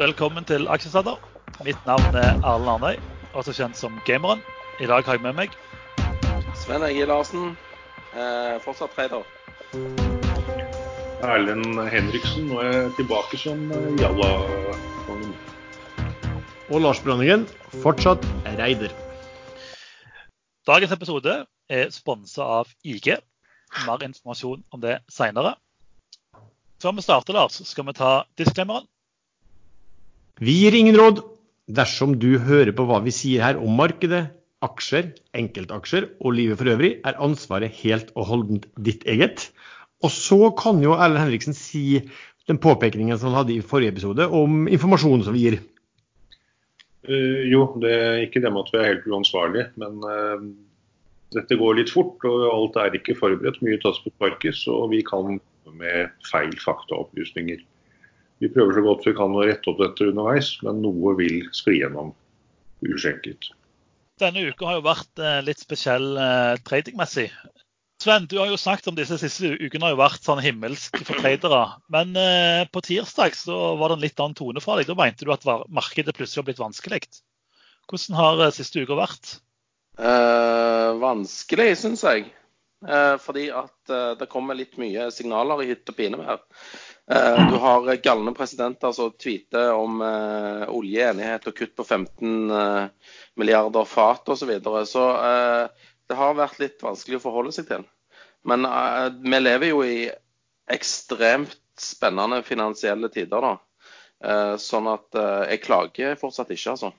Velkommen til Aksjesladder. Mitt navn er Erlend Arnøy, også kjent som Gameren. I dag har jeg med meg Sven Egil Larsen, eh, fortsatt trader. Erlend Henriksen. Nå er jeg tilbake som jallakongen. Jalla-kongen. Og Lars Brønningen, fortsatt reider. Dagens episode er sponsa av IG. Mer informasjon om det seinere. Før vi starter, Lars, skal vi ta disclaimeren. Vi gir ingen råd. Dersom du hører på hva vi sier her om markedet, aksjer, enkeltaksjer og livet for øvrig, er ansvaret helt og holdent ditt eget. Og så kan jo Erlend Henriksen si den påpekningen som han hadde i forrige episode om informasjonen som vi gir. Uh, jo, det er ikke det med at vi er helt uansvarlige, men uh, dette går litt fort. Og alt er ikke forberedt. Mye tas på sparket, så vi kan komme med feil faktaopplysninger. Vi prøver så godt vi kan å rette opp dette underveis, men noe vil skli gjennom uskjenket. Denne uka har jo vært eh, litt spesiell eh, tradingmessig. Sven, du har jo snakket om disse siste ukene har jo vært sånn himmelsk for tradere. Men eh, på tirsdag så var det en litt annen tone fra deg. Da mente du at markedet plutselig har blitt vanskelig. Hvordan har siste uka vært? Eh, vanskelig, syns jeg. Eh, fordi at det kommer litt mye signaler i hytt og pine her. Eh, du har eh, galne presidenter som tweeter om eh, oljeenighet og kutt på 15 eh, milliarder fat osv. Så, videre. så eh, det har vært litt vanskelig å forholde seg til. Men eh, vi lever jo i ekstremt spennende finansielle tider, da. Eh, sånn at jeg klager fortsatt ikke, altså.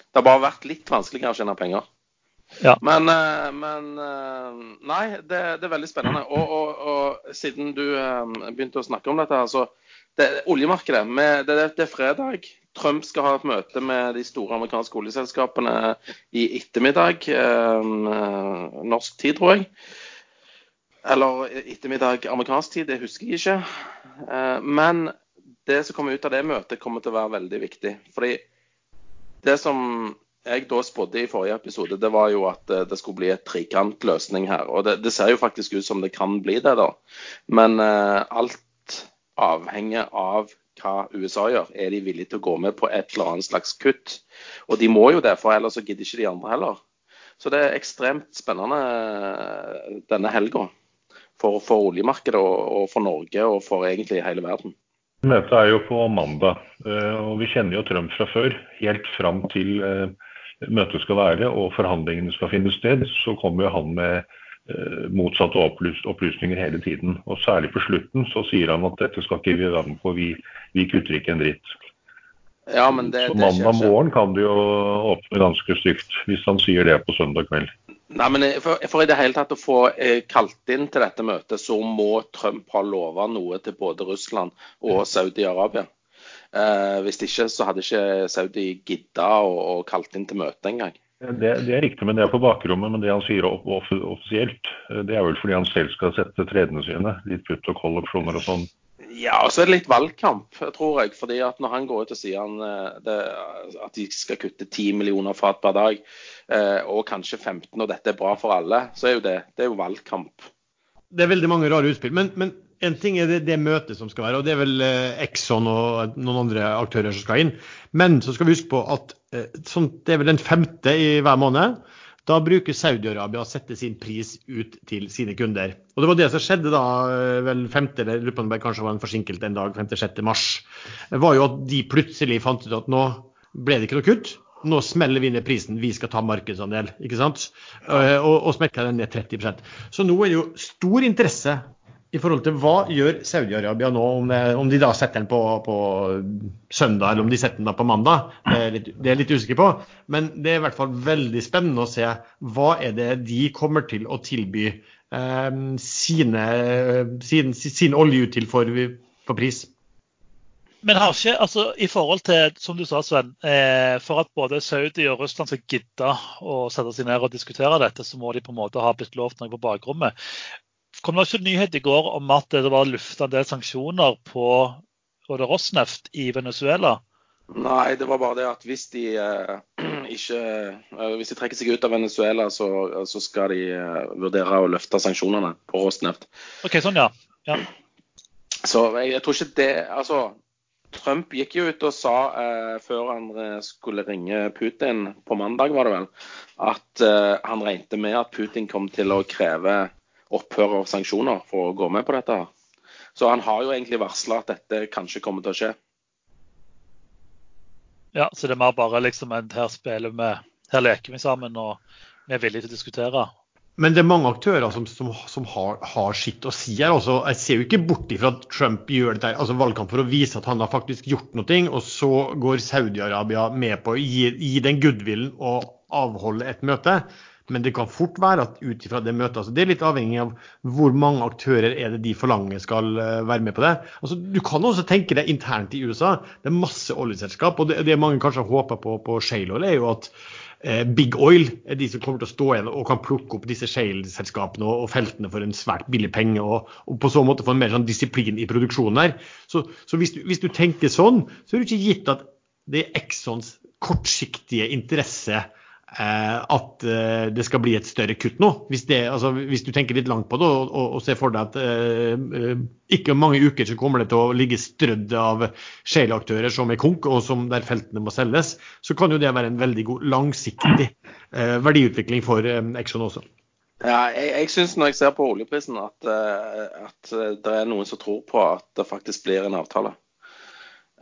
Det har bare vært litt vanskeligere å tjene penger. Ja. Men, eh, men eh, Nei, det, det er veldig spennende. Og, og, og siden du eh, begynte å snakke om dette, her, så det, Oljemarkedet. Med, det, det er fredag. Trump skal ha et møte med de store amerikanske oljeselskapene i ettermiddag. eh, norsk tid, tror jeg. Eller ettermiddag amerikansk tid, det husker jeg ikke. Eh, men det som kommer ut av det møtet, kommer til å være veldig viktig. Fordi det som jeg da spådde i forrige episode, det var jo at eh, det skulle bli et trekantløsning her. Og det, det ser jo faktisk ut som det kan bli det, da. Men eh, alt avhenger av hva USA gjør. Er de villige til å gå med på et eller annet slags kutt? Og de må jo det, for ellers så gidder ikke de andre heller. Så det er ekstremt spennende eh, denne helga for, for oljemarkedet og, og for Norge og for egentlig hele verden. Møtet er jo på mandag, eh, og vi kjenner jo Trump fra før. Helt fram til møtet skal være og forhandlingene skal finne sted, så kommer jo han med eh, motsatte opplys opplysninger hele tiden. Og særlig på slutten så sier han at dette skal ikke vi være med på, vi, vi kutter ikke en dritt. Ja, men det, Så mandag morgen kan det jo åpne ganske stygt, hvis han sier det på søndag kveld. Nei, men for, for i det hele tatt å få eh, kalt inn til dette møtet, så må Trump ha lova noe til både Russland og Saudi-Arabia. Eh, hvis ikke så hadde ikke Saudi gidda å, å kalt inn til møte engang. Det, det er riktig, men det er på bakrommet. Men det han sier off off offisielt, eh, det er vel fordi han selv skal sette tredene sine. Litt putt og call-opsjoner og sånn. Ja, og så er det litt valgkamp, tror jeg. fordi at Når han går ut og sier han, eh, det, at de skal kutte 10 millioner fat per dag, eh, og kanskje 15, og dette er bra for alle, så er jo det, det er jo valgkamp. Det er veldig mange rare utspill. Men, men en ting er det, det møtet som skal være, og det er vel eh, Exxon og noen andre aktører som skal inn. Men så skal vi huske på at eh, sånn, det er vel den femte i hver måned. Da bruker Saudi-Arabia å sette sin pris ut til sine kunder. Og Det var det som skjedde da eh, vel 5. eller det kanskje var en forsinket en dag, 5.-6. mars. Var jo at de plutselig fant ut at nå ble det ikke noe kutt. Nå smeller vi ned prisen, vi skal ta markedsandel. ikke sant? Og, og smekker den ned 30% Så nå er det jo stor interesse i forhold til hva gjør Saudi-Arabia nå, om, det, om de da setter den på, på søndag eller om de setter den på mandag. Det er, litt, det er jeg litt usikker på. Men det er i hvert fall veldig spennende å se hva er det de kommer til å tilby eh, sine, sin, sin olje til for, for pris. Men har ikke, altså i forhold til, som du sa Sven, eh, for at både Saudi og Russland skal gidde å sette seg ned og diskutere dette, så må de på en måte ha blitt lovt noe på bakrommet. Kom det ikke nyhet i går om at det var lufta en del sanksjoner på både Rosneft i Venezuela? Nei, det var bare det at hvis de eh, ikke eh, Hvis de trekker seg ut av Venezuela, så, så skal de eh, vurdere å løfte sanksjonene på Rosneft. OK, sånn ja. ja. Så jeg, jeg tror ikke det Altså, Trump gikk jo ut og sa eh, før han skulle ringe Putin på mandag, var det vel, at eh, han regnet med at Putin kom til å kreve opphør av sanksjoner for å gå med på dette. Så han har jo egentlig varsla at dette kanskje kommer til å skje. Ja, så det er mer bare liksom en her spiller vi Her leker vi sammen og vi er villige til å diskutere. Men det er mange aktører som, som, som har, har, sitt å si her. Også, jeg ser jo ikke bort ifra at Trump gjør dette, altså valgkamp for å vise at han har faktisk gjort noe, og så går Saudi-Arabia med på å gi, gi den goodwillen og avholde et møte. Men det kan fort være at ut ifra det møtet altså Det er litt avhengig av hvor mange aktører er det de forlanger skal eh, være med på det. Altså, du kan også tenke deg internt i USA. Det er masse oljeselskap. Og det, det mange kanskje har håpa på på Shale Oil, er jo at Eh, Big Oil er de som kommer til å stå igjen og kan plukke opp disse shale-selskapene og, feltene for en svært billig penge, og, og på så måte få en mer sånn disiplin i produksjonen der. Så, så hvis, du, hvis, du, tenker sånn, så er det ikke gitt at det er Exxons kortsiktige interesse at eh, det skal bli et større kutt nå. Hvis, det, altså, hvis du tenker litt langt på det og, og, og ser for deg at eh, ikke mange uker så kommer det til å ligge strødd av shale-aktører som er konk, og som der feltene må selges, så kan jo det være en veldig god langsiktig eh, verdiutvikling for eh, Exxon også. Ja, jeg, jeg syns når jeg ser på oljeprisen at, at det er noen som tror på at det faktisk blir en avtale.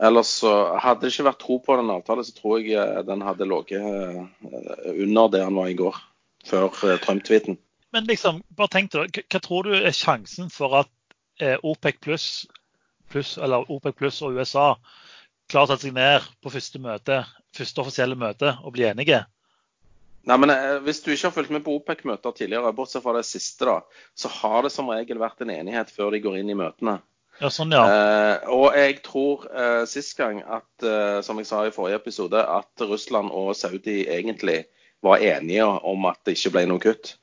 Ellers så Hadde det ikke vært tro på den avtalen, så tror jeg eh, den hadde ligget eh, under det han var i går, før eh, Trump-tweeten. Men liksom, bare tenk deg, hva tror du er sjansen for at OPEC pluss plus, eller OPEC pluss og USA klarer å ta seg ned på første møte, første offisielle møte og bli enige? Nei, men Hvis du ikke har fulgt med på OPEC-møter tidligere, bortsett fra det siste, da, så har det som regel vært en enighet før de går inn i møtene. Ja, sånn, ja. Eh, og jeg tror eh, sist gang at, eh, som jeg sa i forrige episode, at Russland og Saudi egentlig var enige om at det ikke ble noe kutt.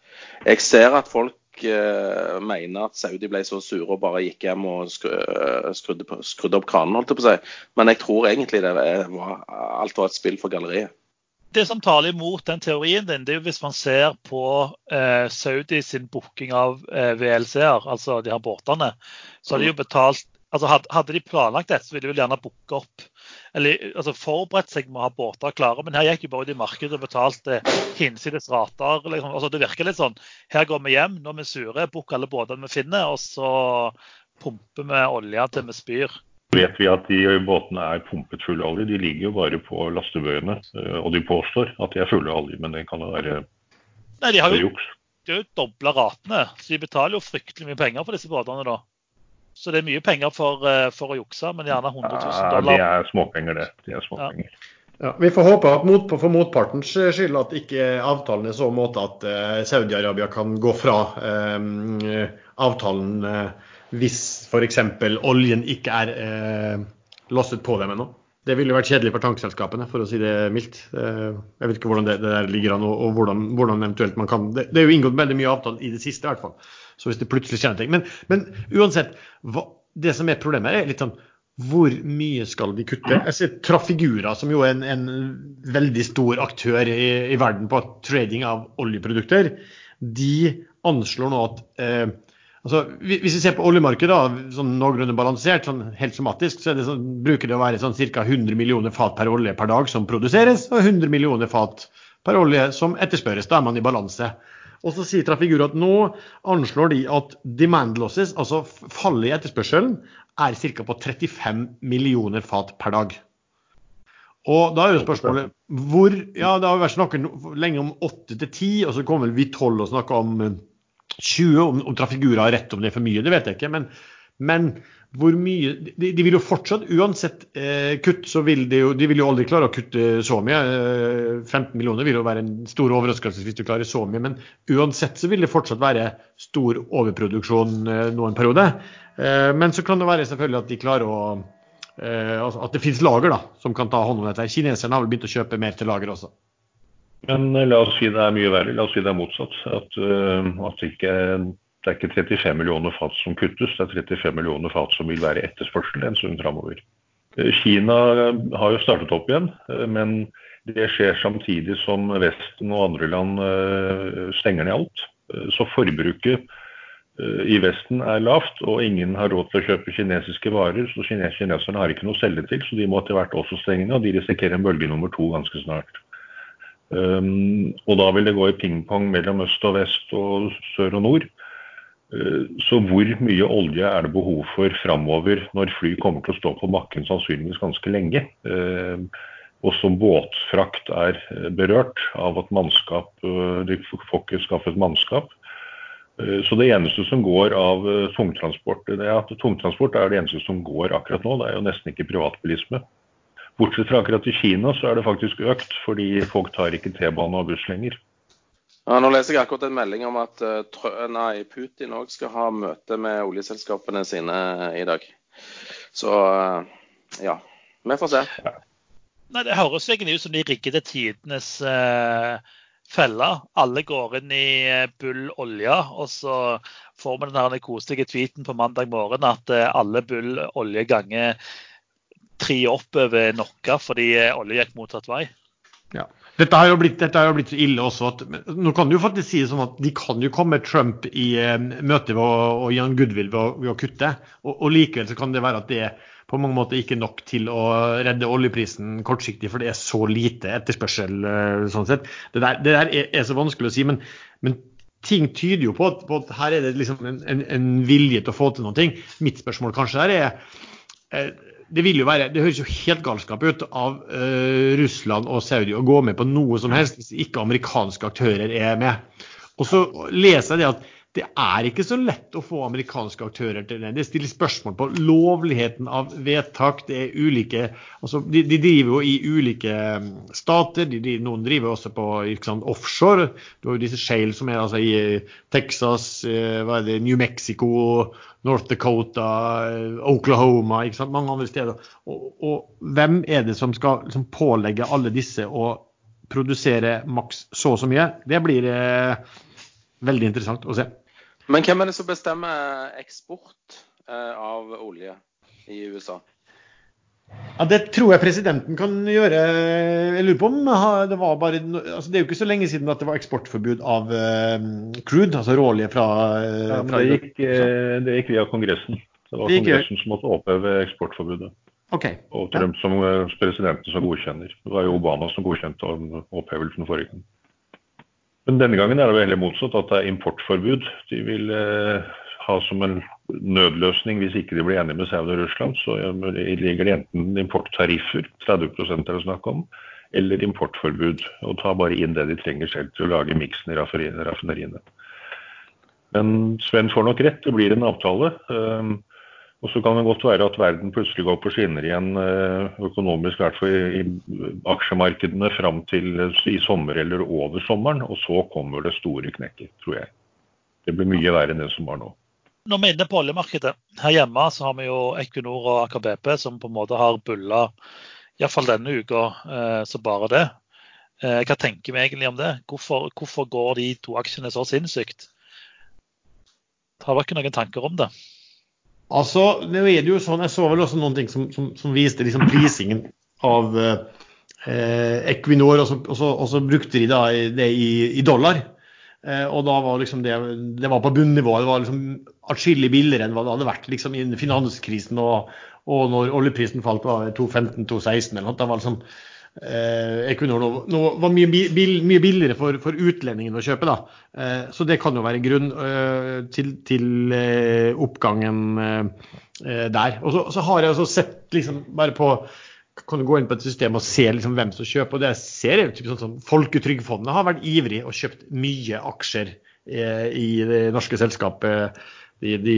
Jeg ser at folk eh, mener at Saudi ble så sure og bare gikk hjem og skru, eh, skrudde, skrudde, opp kranen, holdt jeg på å si. Men jeg tror egentlig det var, alt var et spill for galleriet det som taler imot den teorien din, det er jo hvis man ser på eh, Saudi sin booking av eh, VLC-er, altså de her båtene. Så har de jo mm. betalt altså Hadde de planlagt det, så ville de vel gjerne booke opp eller altså forberedt seg med å ha båter klare. Men her gikk jo bare ut i markedet og betalte hinsides rater. Liksom. Altså, det virker litt sånn Her går vi hjem, nå er vi sure, booker alle båtene vi finner, og så pumper vi olje til vi spyr vet vi at de båtene er pumpet fulle av olje. De ligger jo bare på lastebøyene. Eh, og de påstår at de er fulle av olje, men det kan jo være Nei, de har jo, juks. De har jo dobla ratene, så de betaler jo fryktelig mye penger for disse båtene da. Så det er mye penger for, eh, for å jukse, men gjerne 100 000 dollar. Ja, det er småpenger, det. De er småpenger. Ja. Ja, vi får håpe at mot, for motpartens skyld at ikke avtalen er så måte at uh, Saudi-Arabia kan gå fra eh, avtalen uh, hvis f.eks. oljen ikke er eh, losset på dem ennå. Det ville vært kjedelig for tankselskapene, for å si det mildt. Eh, jeg vet ikke hvordan det, det der ligger an, og, og hvordan, hvordan, eventuelt man kan det, det, er jo inngått veldig mye avtale i det siste, i hvert fall. Så hvis det plutselig skjer noe. Men, men uansett, hva, det som er problemet, er litt sånn hvor mye skal de kutte? Jeg ser Trafigura, som jo er en, en veldig stor aktør i, i, verden på trading av oljeprodukter, de anslår nå at eh, Altså, hvis vi ser på oljemarkedet, sånn noenlunde balansert, sånn helt somatisk, så det sånn, bruker det å være sånn ca. 100 millioner fat per olje per dag som produseres, og 100 millioner fat per olje som etterspørres. Da er man i balanse. Og så sier Trafigura at nå anslår de at demand losses, altså fallet i etterspørselen, er ca. på 35 millioner fat per dag. Og da er jo spørsmålet hvor Ja, det har vært snakket lenge om 8 til 10, og så kommer vi 12 og snakker om 20. Om, om Trafigura har rett om det er for mye, det vet jeg ikke. Men, men hvor mye de, de, vil jo fortsatt, uansett eh, kutt, så vil de jo de vil jo aldri klare å kutte så mye. Eh, 15 millioner vil jo være en stor overraskelse hvis du klarer så mye. Men uansett så vil det fortsatt være stor overproduksjon eh, nå en periode. Eh, men så kan det være selvfølgelig at de klarer å eh, altså At det finnes lager da, som kan ta hånd om dette. Kineserne har vel begynt å kjøpe mer til lager også. Men eh, la oss si det er mye verre. La oss si det er motsatt. At, uh, at det, ikke, det er ikke 35 millioner fat som kuttes, det er 35 millioner fat som vil være etterspørsel en stund framover. Uh, Kina har jo startet opp igjen, men det skjer samtidig som Vesten og andre land stenger ned alt. Så forbruket eh, i Vesten er lavt, og ingen har råd til å kjøpe kinesiske varer. Så kineserne har ikke noe å selge til, så de må etter hvert også stenge ned. Og de risikerer en bølge nummer to ganske snart. Um, og da vil det gå i pingpong mellom øst og vest og sør og nord. Uh, så hvor mye olje er det behov for framover når fly kommer til å stå på bakken sannsynligvis ganske lenge? Uh, og som båtfrakt er eh, berørt av at mannskap, uh, de får ikke skaffet mannskap. Så det eneste som går av tungtransport, det er at tungtransport er det eneste som går akkurat nå. Det er jo nesten ikke privatbilisme. Bortsett fra akkurat i Kina så er det faktisk økt, fordi folk tar ikke T-bane og buss lenger. Ja, nå leser jeg akkurat en melding om at nei, Putin òg skal ha møte med oljeselskapene sine i dag. Så ja, vi får se. Ja. Nei, Det høres egentlig ut som de riggede tidenes eh, felle. Alle går inn i uh, bull olje, og så får vi den koselige tweeten på mandag morgen at alle bull olje ganger tre oppover noe fordi olje gikk motsatt vei. Ja. Dette har, jo blitt, blitt så ille også at nå kan du jo faktisk si det sånn at de kan jo komme Trump i eh, møte ved å, og gi han goodwill ved å, ved å kutte. Og, og, likevel så kan det være at det er på mange måter ikke nok til å redde oljeprisen kortsiktig, for det er så lite etterspørsel. Eh, sånn sett. Det der, det der er, er, så vanskelig å si, men, men ting tyder jo på at, på at, her er det liksom en, en, en, vilje til å få til noe. Mitt spørsmål kanskje her er eh, det vil jo være, det høres jo helt galskap ut av uh, Russland og Saudi å gå med på noe som helst hvis ikke amerikanske aktører er med. Og så leser jeg det at det er ikke så lett å få amerikanske aktører til det. Det stilles spørsmål på lovligheten av vedtak. Det er ulike, altså de, de driver jo i ulike mm, stater. De, noen driver også på sant, offshore. Du har jo disse Shale som er altså i Texas, eh, hva er det, New Mexico, North Dakota, eh, Oklahoma, mange andre steder. Og, og hvem er det som skal liksom, pålegge alle disse å produsere maks så og så mye? Det blir eh, veldig interessant å se. Men hvem er det som bestemmer eksport eh, av olje i USA? Ja, Det tror jeg presidenten kan gjøre. Jeg lurer på om det var bare altså Det er jo ikke så lenge siden at det var eksportforbud av uh, crude, altså råolje fra, uh, ja, fra det, gikk, uh, det gikk via Kongressen. Det var Kongressen som måtte oppheve eksportforbudet. Okay. Og Trump som presidenten som godkjenner. Det var jo Obama som godkjente opphevelsen forrige gang. Men denne gangen er det veldig motsatt, at det er importforbud. De vil eh, ha som en nødløsning hvis ikke de blir enige med Saudi og Russland. Så ligger det enten importtariffer, 30 er det snakk om, eller importforbud. Og ta bare inn det de trenger selv til å lage miksen i raffineriene. Men Sven får nok rett, det blir en avtale. Um, og så kan det godt være at verden plutselig går på skinner igjen eh, økonomisk, i hvert fall i, aksjemarkedene fram til eh, i sommer eller over sommeren. Og så kommer det store knekket, tror jeg. Det blir mye verre enn det som var nå. Når vi er inne på oljemarkedet, her hjemme så har vi jo Equinor og Aker BP som på en måte har bulla iallfall denne uka eh, så bare det. Hva tenker vi egentlig om det? Hvorfor, hvorfor går de to aksjene så sinnssykt? Har dere noen tanker om det? Altså, nå er det jo sånn, Jeg så vel også noen ting som, som, som viste liksom prisingen av eh, Equinor, og så, og, så, og så, brukte de da det i, i dollar. Eh, og da var liksom det, det var på bunnivå. Det var liksom atskillig billigere enn hva det hadde vært liksom i finanskrisen og, og når oljeprisen falt var 2.15-2.16 eller noe. Det var liksom eh, Equinor nå, nå var mye, bil, mye billigere for, for, utlendingen å kjøpe. da. Eh, så det kan jo være grunn eh, til, til eh, oppgangen eh, eh, der. Og så, så, har jeg også sett liksom bare på kan du gå inn på et system og se liksom hvem som kjøper. og det jeg ser er typ sånn Folketrygdfondet har vært ivrig og kjøpt mye aksjer i det norske selskapet de, de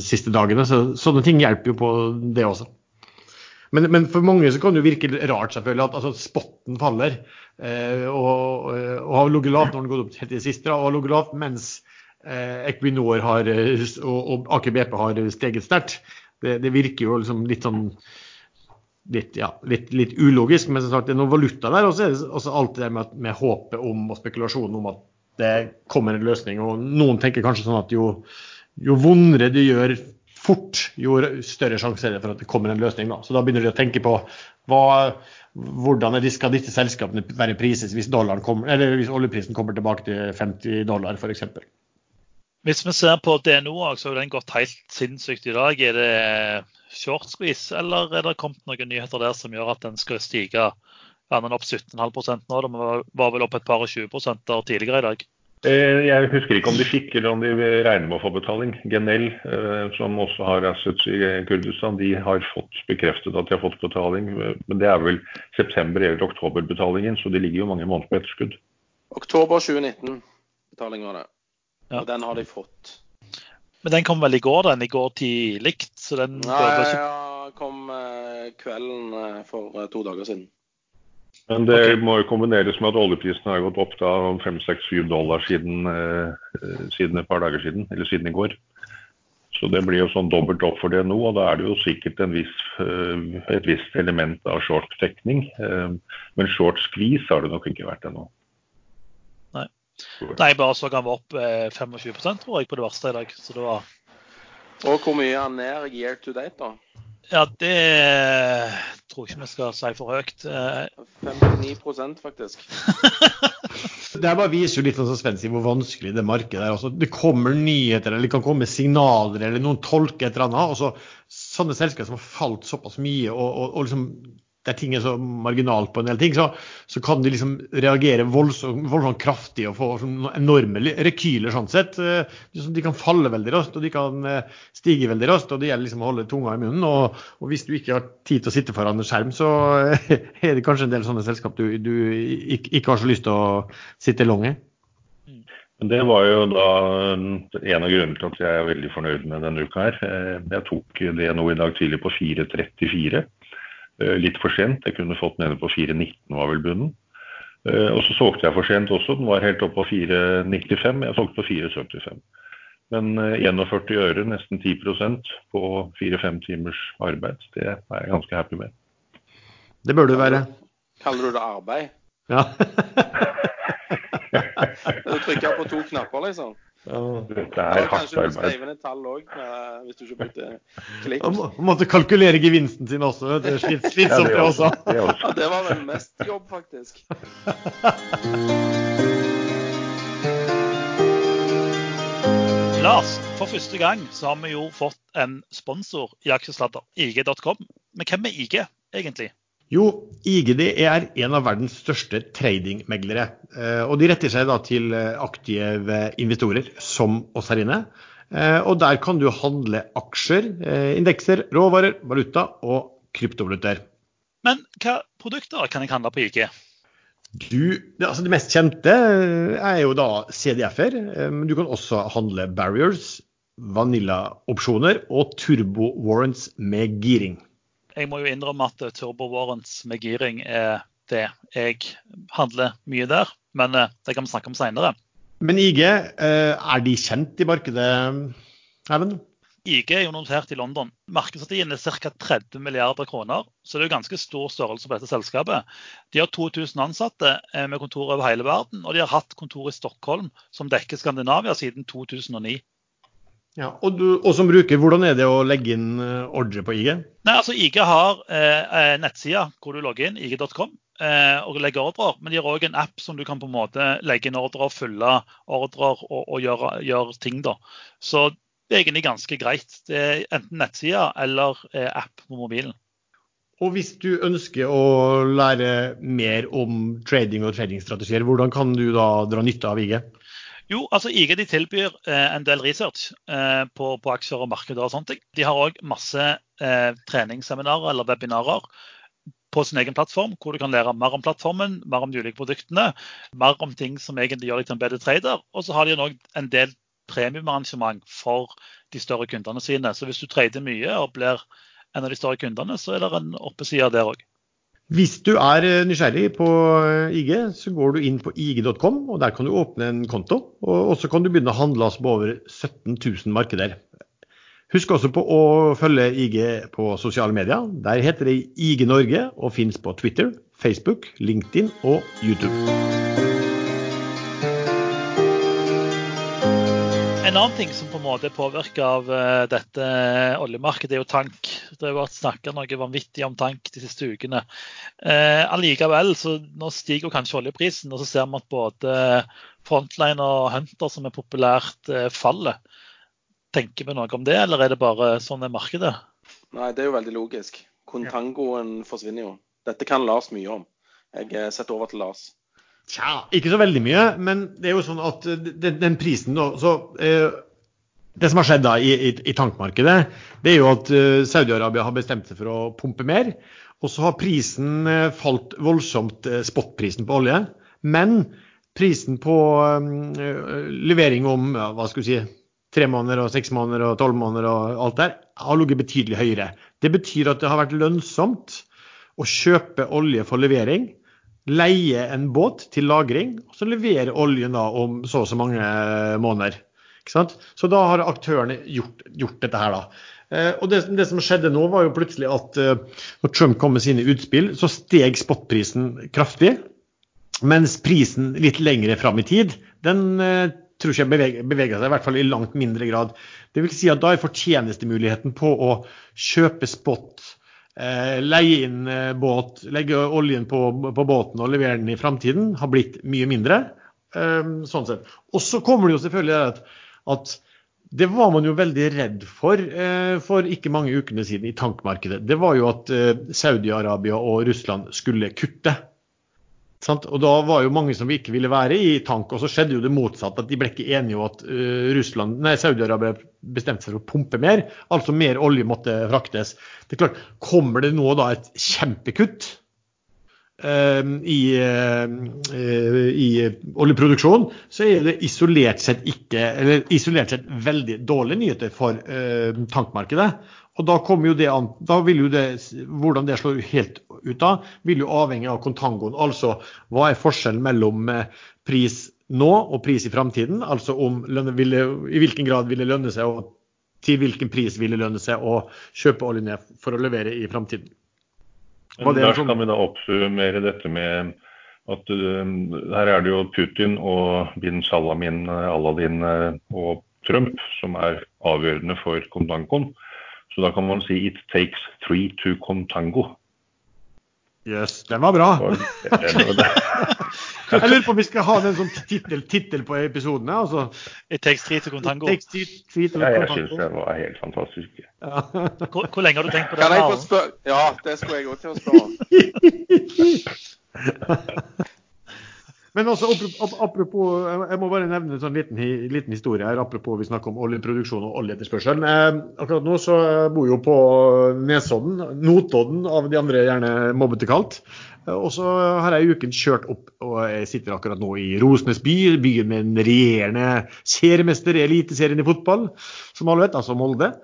siste dagene. Så sånne ting hjelper jo på det også. Men, men, for mange så kan det jo virke rart selvfølgelig at altså, spotten faller. Eh, og, har ligget lavt når den har gått opp helt til det siste. Og har ligget lavt mens eh, Equinor har, og, og Aker BP har steget sterkt. Det, det, virker jo liksom litt sånn litt, ja, litt, litt ulogisk. Men som sagt, det er noe valuta der. Og så er det også alt det med, med håpet om og spekulasjonen om at det kommer en løsning. Og noen tenker kanskje sånn at jo, jo vondere det gjør fort, jo større sjanse er det for at det kommer en løsning. Da. Så da begynner de å tenke på hva, hvordan skal disse selskapene være prises hvis, kommer, hvis oljeprisen kommer tilbake til 50 dollar f.eks. Hvis vi ser på DNO, så har den gått helt sinnssykt i dag. Er det short squeeze, eller er det kommet noen nyheter der som gjør at den skal stige? Den opp 17,5% nå. Den var vel opp et par og 20 der tidligere i dag. Eh, jeg husker ikke om de fikk eller om de regner med å få betaling. Genel, eh, som også har assets i Kurdistan, de har fått bekreftet at de har fått betaling. Men det er vel september- eller oktoberbetalingen, så de ligger jo mange måneder på etterskudd. Oktober 2019-betaling var det. Ja. Og den har de fått. Men den kom vel i går, den? I går tidlig? Så den Nei, ikke... ja, kom eh, kvelden eh, for eh, to dager siden. Men det okay. må jo kombineres med at oljeprisen har gått opp da om 5-6-7 dollar siden, eh, siden, et par dager siden, eller siden i går. Så det blir jo sånn dobbelt opp for det nå, og da er det jo sikkert viss, et visst element av short-dekning. Men short squeeze har det nok ikke vært ennå. Nei, bare så han var opp 25 eh, tror jeg, på det verste i dag. Så det var Og hvor mye er han ned year to date, da? Ja, det tror jeg ikke vi skal si for høyt. 59 faktisk. det bare viser jo litt sånn Sven hvor vanskelig det markedet er. Altså, det kommer nyheter eller det kan komme signaler eller noen tolker et eller annet. Altså, Sånne selskaper som har falt såpass mye og, og, og liksom der ting er så marginalt på en del ting, så, så kan de liksom reagere voldsomt, voldsomt kraftig og få sånn enorme rekyler sånn sett. Eh, de kan falle veldig raskt, og de kan eh, stige veldig raskt. og Det gjelder liksom å holde tunga i munnen. Og, og, hvis du ikke har tid til å sitte foran en skjerm, så er det kanskje en del sånne selskap du, du ikke, har så lyst til å sitte lang i. Det var jo da en av grunnene til at jeg er veldig fornøyd med denne uka her. Eh, jeg tok det nå i dag tidlig på 4.34. Eh, litt for sent. Jeg kunne fått nede på 4,19 var vel bunnen. Eh, og så solgte jeg for sent også. Den var helt oppe på 4,95. Jeg solgte på 4,75. Men 41 eh, øre, nesten 10% på 4-5 timers arbeid, det er jeg ganske happy med. Det bør du være. Kaller du det arbeid? Ja. du trykker på to knapper, liksom? Ja, dette er hardt arbeid. Kanskje tall òg, hvis du ikke brukte klikk. Han måtte kalkulere gevinsten sin også. Det er slitsomt, det også. Ja, det var vel mest jobb, faktisk. Lars, for første gang så har vi jo fått en sponsor i aksjesladder, IG.com. Men hvem er IG, egentlig? Jo, IGD er en av verdens største tradingmeglere. Eh, og de retter seg da til eh, aktive investorer som oss her inne. Eh, og der kan du handle aksjer, indekser, råvarer, valuta og kryptovalutaer. Men hva produkter kan jeg handle på IG? Du, altså det mest kjente er jo da CDF-er. Men du kan også handle barriers, vanilla-opsjoner og turbo-warrants med giring jeg må jo innrømme at eh, Turbo Warrants med giring er det jeg handler mye der. Men eh, det kan vi snakke om seinere. Men IG, eh, er de kjent i markedet, Erlend? IG er jo notert i London. Markedsverdien er ca. 30 milliarder kroner. Så det er jo ganske stor størrelse på dette selskapet. De har 2000 ansatte med kontor over hele verden, og de har hatt kontor i Stockholm, som dekker Skandinavia siden 2009. Ja, og, du, og, som bruker, hvordan er det å legge inn eh, ordre på IG? Nei, altså IG har eh, nettsida hvor du logger inn, ig.com, eh, og legger ordrer. Men de har òg en app som du kan på en måte legge inn ordrer, følge ordrer og, og gjøre, gjøre, ting. da. Så det er egentlig ganske greit. Det er enten nettsida eller eh, app på mobilen. Og hvis du ønsker å lære mer om trading og tradingstrategier, hvordan kan du da dra nytte av IG? Jo, altså IG de tilbyr eh, en del research eh, på, på, aksjer og markeder og sånne ting. De har òg masse eh, treningsseminarer eller webinarer på sin egen plattform, hvor du kan lære mer om plattformen, mer om de ulike produktene, mer om ting som egentlig gjør deg til en bedre trader. Og så har de òg en del premiumarrangement for de større kundene sine. Så hvis du trader mye og blir en av de større kundene, så er det en oppeside der òg. Hvis du er eh, nysgjerrig på eh, IG, så går du inn på ig.com, og der kan du åpne en konto. Og så kan du begynne å handle på over 17 000 markeder. Husk også på å følge IG på sosiale medier. Der heter det IG Norge og finnes på Twitter, Facebook, LinkedIn og YouTube. En annen ting som på en måte er påvirka av eh, dette oljemarkedet, er jo tank Det har vært snakka noe vanvittig om tank de siste ukene. Eh, allikevel, så nå stiger kanskje oljeprisen, og så ser vi at både Frontline og Hunter, som er populært, eh, faller. Tenker vi noe om det, eller er det bare sånn er markedet? Nei, det er jo veldig logisk. Kontangoen forsvinner jo. Dette kan Lars mye om. Jeg eh, setter over til Lars. Tja, ikke så veldig mye, men det er jo sånn at den, den prisen da, så eh, Det som har skjedd da i, i, i tankmarkedet, det er jo at eh, Saudi-Arabia har bestemt seg for å pumpe mer. Og så har prisen eh, falt voldsomt, uh, spotprisen på olje. Men prisen på levering om ja, hva skal vi si, tre måneder og seks måneder og tolv måneder og alt der, har ligget betydelig høyere. Det betyr at det har vært lønnsomt å kjøpe olje for levering, leie en båt til lagring, og så levere oljen da om så og så mange måneder. Så da har aktørene gjort, gjort dette her, da. Eh, og det, det, som skjedde nå, var jo plutselig at eh, når Trump kom med sine utspill, så steg spotprisen kraftig. Mens prisen litt lengre fram i tid, den eh, tror ikke jeg beveger, seg, i hvert fall i langt mindre grad. Det vil si at da er fortjenestemuligheten på å kjøpe spot, leie inn båt, legge oljen på, på, båten og levere den i framtiden, har blitt mye mindre. sånn sett. Og så kommer det jo selvfølgelig at at det var man jo veldig redd for eh, for ikke mange ukene siden i tankmarkedet. Det var jo at eh, Saudi-Arabia og Russland skulle kutte. Sant? Og da var jo mange som ikke ville være i tank. Og så skjedde jo det motsatte, at de ble ikke enige om at uh, Russland, nei, Saudi-Arabia bestemte seg for å pumpe mer. Altså mer olje måtte fraktes. Det er klart, Kommer det nå da et kjempekutt eh, i, eh, i, oljeproduksjon, så er det isolert sett ikke, eller isolert sett veldig dårlige nyheter for eh, tankmarkedet. Og da kommer jo det an, da vil jo det, Hvordan det slår helt ut av, vil jo avhenge av kontangoen. Altså hva er forskjellen mellom eh, pris nå og pris i framtiden? Altså om ville, i hvilken grad vil det lønne seg, og til hvilken pris vil det lønne seg å kjøpe olje ned for å levere i framtiden. Der skal vi da oppsummere dette med at uh, her er det jo Putin og bin Salamin, Aladdin uh, og Trump som er avgjørende for Contangoen. Så da kan man si 'it takes three to Contango'. Jøss, yes, den var bra. Jeg lurer på om vi skal ha den som tittel på episodene. Altså. It takes three to Contango. Three to contango. Ja, jeg syns det var helt fantastisk. Ja. Hvor, hvor, lenge har du tenkt på det? Kan jeg få spørre? Ja, det skulle jeg òg til å spørre. Men også apropos, jeg må bare nevne en sånn liten, liten historie her, apropos vi snakker om oljeproduksjon og oljeetterspørsel. Eh, akkurat nå så bor jeg jo på Nesodden, Notodden av de andre gjerne mobbete kalt. Eh, og så har jeg i uken kjørt opp, og jeg sitter akkurat nå i Rosenes by, byen med en regjerende seriemester i Eliteserien i fotball, som alle vet, altså Molde.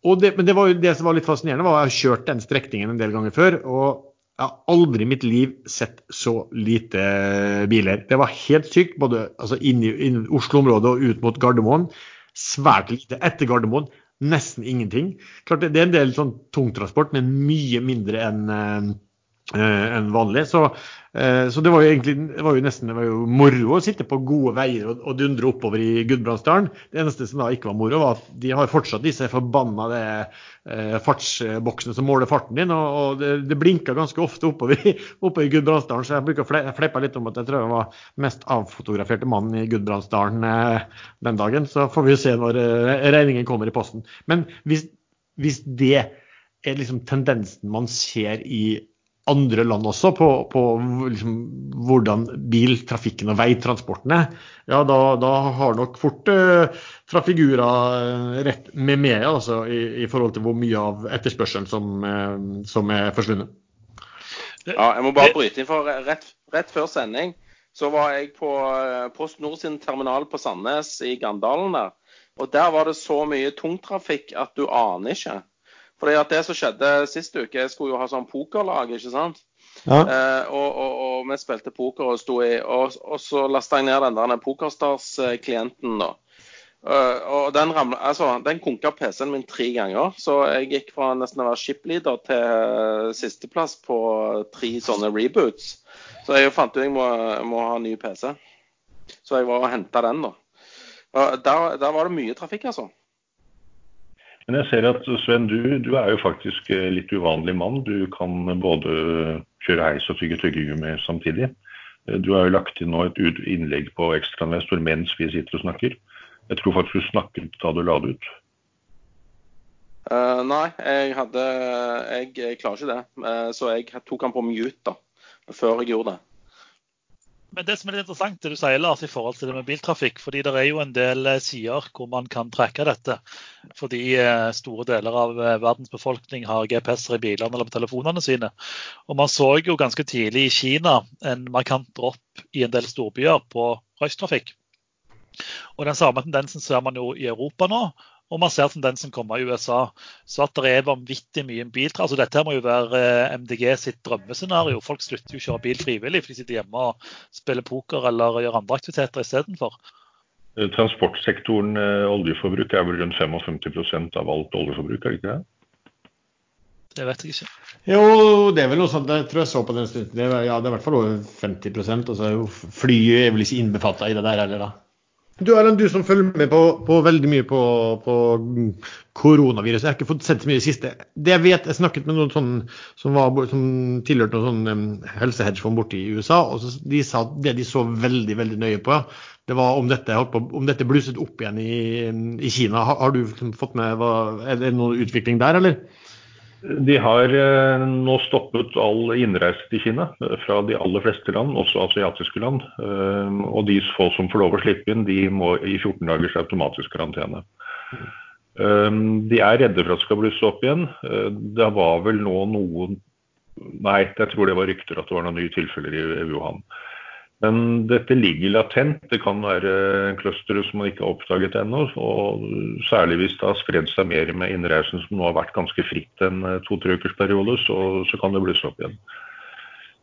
Det, men det, var jo det som var litt fascinerende, var at jeg har kjørt den strekningen en del ganger før. og jeg har aldri i mitt liv sett så lite biler. Det var helt sykt, både altså inn i, Oslo-området og ut mot Gardermoen. Svært lite. Etter Gardermoen nesten ingenting. Klart Det, det er en del sånn tungtransport, men mye mindre enn eh, Eh, enn vanlig. Så, eh, så, det var jo egentlig det var jo nesten det var jo moro å sitte på gode veier og, og dundre oppover i Gudbrandsdalen. Det eneste som da ikke var moro, var at de har fortsatt disse forbanna eh, fartsboksene som måler farten din. Og, og det, det blinka ganske ofte oppover, oppover i Gudbrandsdalen, så jeg bruker å fleppe litt om at jeg tror jeg var mest avfotograferte mannen i Gudbrandsdalen eh, den dagen. Så får vi se når eh, regningen kommer i posten. Men hvis, hvis det er liksom tendensen man ser i andre land også på, på liksom, hvordan biltrafikken og veitransporten er, ja, da, da har nok fort uh, Trafigura eh, rett med meg altså, i, i, forhold til hvor mye av etterspørselen som, uh, som er forsvunnet. Ja, jeg må bare bryte inn, for rett, rett før sending så var jeg på Post Nord sin terminal på Sandnes i Gandalen der. Og der var det så mye tungtrafikk at du aner ikke. Fordi at Det som skjedde sist uke, jeg skulle jo ha sånn pokerlag, ikke sant. Ja. Eh, og, og, og, vi spilte poker og sto i Og, og så lasta jeg ned den der Pokerstars-klienten, da. Uh, og den, ramla, altså, den konka PC-en min tre ganger, så jeg gikk fra nesten å være shipleader til sisteplass på tre sånne reboots. Så jeg fant ut jeg må, må ha ny PC. Så jeg var og henta den, da. Uh, der, der var det mye trafikk, altså. Men jeg ser at Sven, du, du, er jo faktisk litt uvanlig mann. Du kan både kjøre heis og tygge tyggegummi samtidig. Du har jo lagt inn nå et innlegg på Ekstrainvestor mens vi sitter og snakker. Jeg tror faktisk du snakket da du la det ut. Uh, nei, jeg hadde jeg, jeg, klarer ikke det. Uh, så jeg tok han på mute da, før jeg gjorde det. Men det som er litt interessant, det du sier, Lars, i forhold til det med biltrafikk. fordi det er jo en del eh, sider hvor man kan trekke dette. Fordi store deler av verdens befolkning har GPS-er i bilene eller på telefonene sine. Og man så jo ganske tidlig i Kina en markant dropp i en del storbyer på røystrafikk. Og den samme tendensen ser man jo i Europa nå. Og man ser tendensen komme i USA. Så at det er vanvittig mye biltrafikk. Altså dette må jo være eh, MDG sitt drømmescenario. Folk slutter jo å kjøre bil frivillig, for de sitter hjemme og spiller poker eller gjør andre aktiviteter istedenfor. Eh, transportsektoren eh, oljeforbruk er vel rundt 55% av alt oljeforbruk, er det ikke det? Det vet jeg ikke. Jo, det er vel noe sånt. Jeg tror jeg så på den stunden. Det er, ja, det er i hvert fall over 50% altså, Flyet er vel ikke innbefatta i det der heller, da? Du Erlend, du som følger med på, på veldig mye på, på, koronaviruset. Jeg har ikke fått sett så mye i det siste. Det jeg vet, jeg snakket med noen sånn, som, var, som tilhørte noen sånn helsehedgefond borte i USA. og så, De sa det de så veldig veldig nøye på, det var om dette, på, om dette blusset opp igjen i, i Kina. Har, har, du liksom fått med, hva, Er det noen utvikling der, eller? De har eh, nå stoppet all innreise til Kina eh, fra de aller fleste land, også asiatiske land. Eh, og de få som får lov å slippe inn, de må i 14 dagers automatisk karantene. De er redde for at det skal blusse opp igjen. Det var vel nå noen Nei, jeg tror det var rykter at det var noen nye tilfeller i Wuhan. Men dette ligger latent. Det kan være clustere som man ikke har oppdaget ennå. Og særlig hvis det har spredd seg mer med innreisen som nå har vært ganske fritt en eh, to-tre ukers periode, så, så, kan det blusse opp igjen.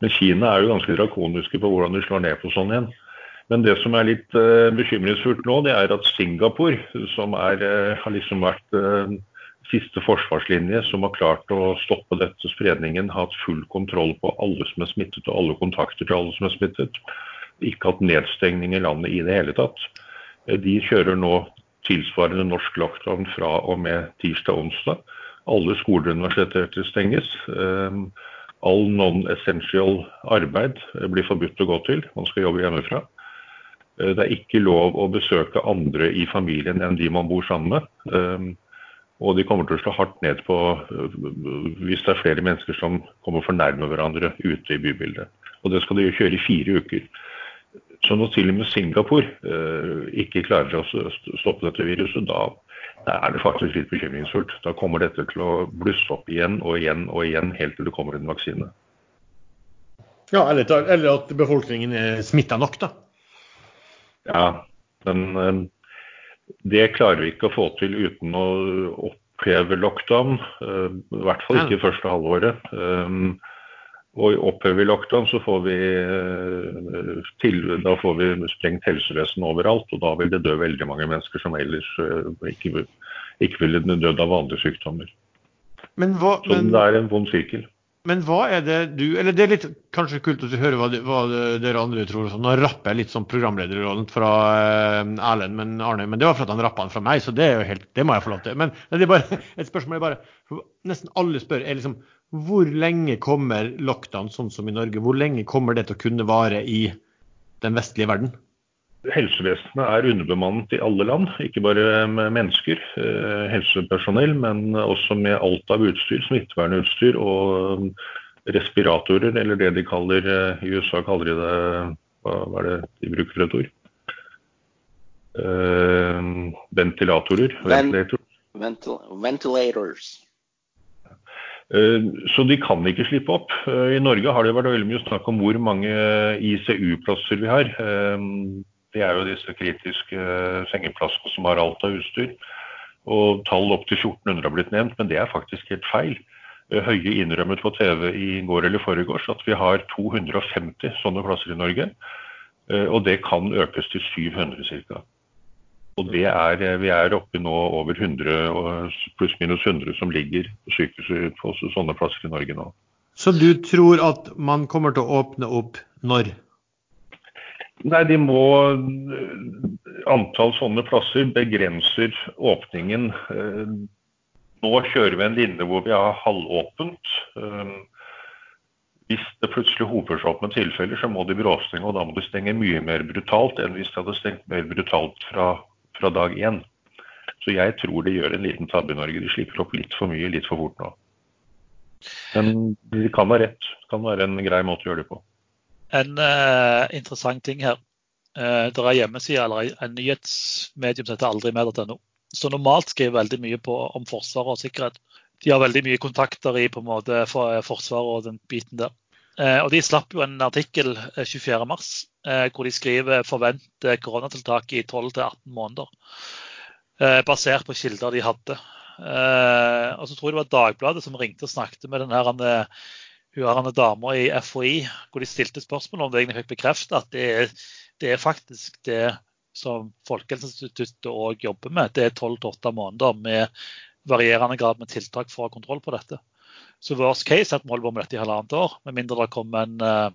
Men Kina er jo ganske drakoniske på hvordan de slår ned på sånn igjen. Men det som er litt uh, bekymringsfullt nå, det er at Singapore, som er, uh, har liksom vært siste forsvarslinje, som har klart å stoppe dette spredningen, hatt full kontroll på alle som er smittet og alle kontakter til alle som er smittet, ikke hatt nedstengning i landet i det hele tatt. De kjører nå tilsvarende norsk lockdown fra og med tirsdag-onsdag. Alle skoler og universiteter stenges. Eh, all non-essential arbeid blir forbudt å gå til. Man skal jobbe hjemmefra. Eh, det er ikke lov å besøke andre i familien enn de man bor sammen med. Og de kommer til å slå hardt ned på hvis det er flere mennesker som kommer for nærme hverandre ute i bybildet. Og det skal de kjøre i fire uker. Så når til og med Singapore eh, ikke klarer å stoppe dette viruset, da, da er det faktisk litt bekymringsfullt. Da kommer dette til å blusse opp igjen og igjen og igjen helt til det kommer en vaksine. Ja, eller, eller at befolkningen er smitta nok, da. Ja, men uh, det klarer vi ikke å få til uten å oppheve lockdown. Uh, I hvert fall ikke første halvåret. Um, og opphever vi lockdown, så får vi, eh, til, da får vi sprengt helsevesen overalt. Og da vil det dø veldig mange mennesker som ellers eh, ikke, ikke ville dødd av vanlige sykdommer. Hva, så men, det er en vond sirkel. Men hva er det du Eller det er litt kanskje kult å høre hva, hva dere andre tror. Nå rapper jeg litt sånn programlederrollen fra eh, Erlend, men Arne, men det var for at han rappa den fra meg, så det, er jo helt, det må jeg få lov til. Men bare, et spørsmål er bare Nesten alle spør er liksom hvor lenge kommer lockdown sånn som i Norge? Hvor lenge kommer det til å kunne vare i den vestlige verden? Helsevesenet er underbemannet i alle land, ikke bare med mennesker, eh, helsepersonell, men også med alt av utstyr, smittevernutstyr og um, respiratorer, eller det de kaller eh, I USA kaller de det Hva er det de bruker for et ord? Ventilatorer. Ventilator. Ventil ventilators. Eh, så de kan ikke slippe opp. Eh, I Norge har det vært veldig mye snakk om hvor mange ICU-plasser vi har. Eh, det er jo disse kritiske sengeplassene som har alt av utstyr. Og tall opp til 1400 har blitt nevnt, men det er faktisk helt feil. Høie innrømmet på TV i går eller foregårs at vi har 250 sånne plasser i Norge. Og det kan økes til 700 ca. Og eh, Vi er oppe nå over 100, pluss-minus 100 som ligger på sykehuset på sånne plasser i Norge nå. Så du tror at man kommer til å åpne opp når? Nei, de må Antall sånne plasser begrenser åpningen. Eh, nå kjører vi en linje hvor vi har halvåpent. Hvis det plutselig hoper seg opp med tilfeller, så må de bråstenge, og da må de stenge mye mer brutalt enn hvis de hadde stengt mer brutalt fra, fra dag én. Så jeg tror de gjør en liten tabbe i Norge. De slipper opp litt for mye litt for fort nå. Men det kan være rett. Det kan være en grei måte å gjøre det på. En uh, interessant ting her. Uh, det er hjemmeside eller en nyhetsmedium som heter aldrimer.no. Så normalt skriver veldig mye på, om forsvar og sikkerhet. De har veldig mye kontakter i på en måte for, uh, Forsvaret og den biten der. og De slapp jo en artikkel 24.3 hvor de skriver forventer koronatiltak i 12-18 måneder. basert på kilder de hadde. Eh, og så tror jeg det var Dagbladet som ringte og snakket med den her, hun dama i FHI, hvor de stilte spørsmål om det egentlig fikk bekreftet at det er, det er faktisk det som Folkehelseinstituttet òg jobber med. Det er 12-8 måneder med varierende grad med tiltak for å ha kontroll på dette. Så worst case er at vi holder på med dette i halvannet år, med mindre det kommer en uh,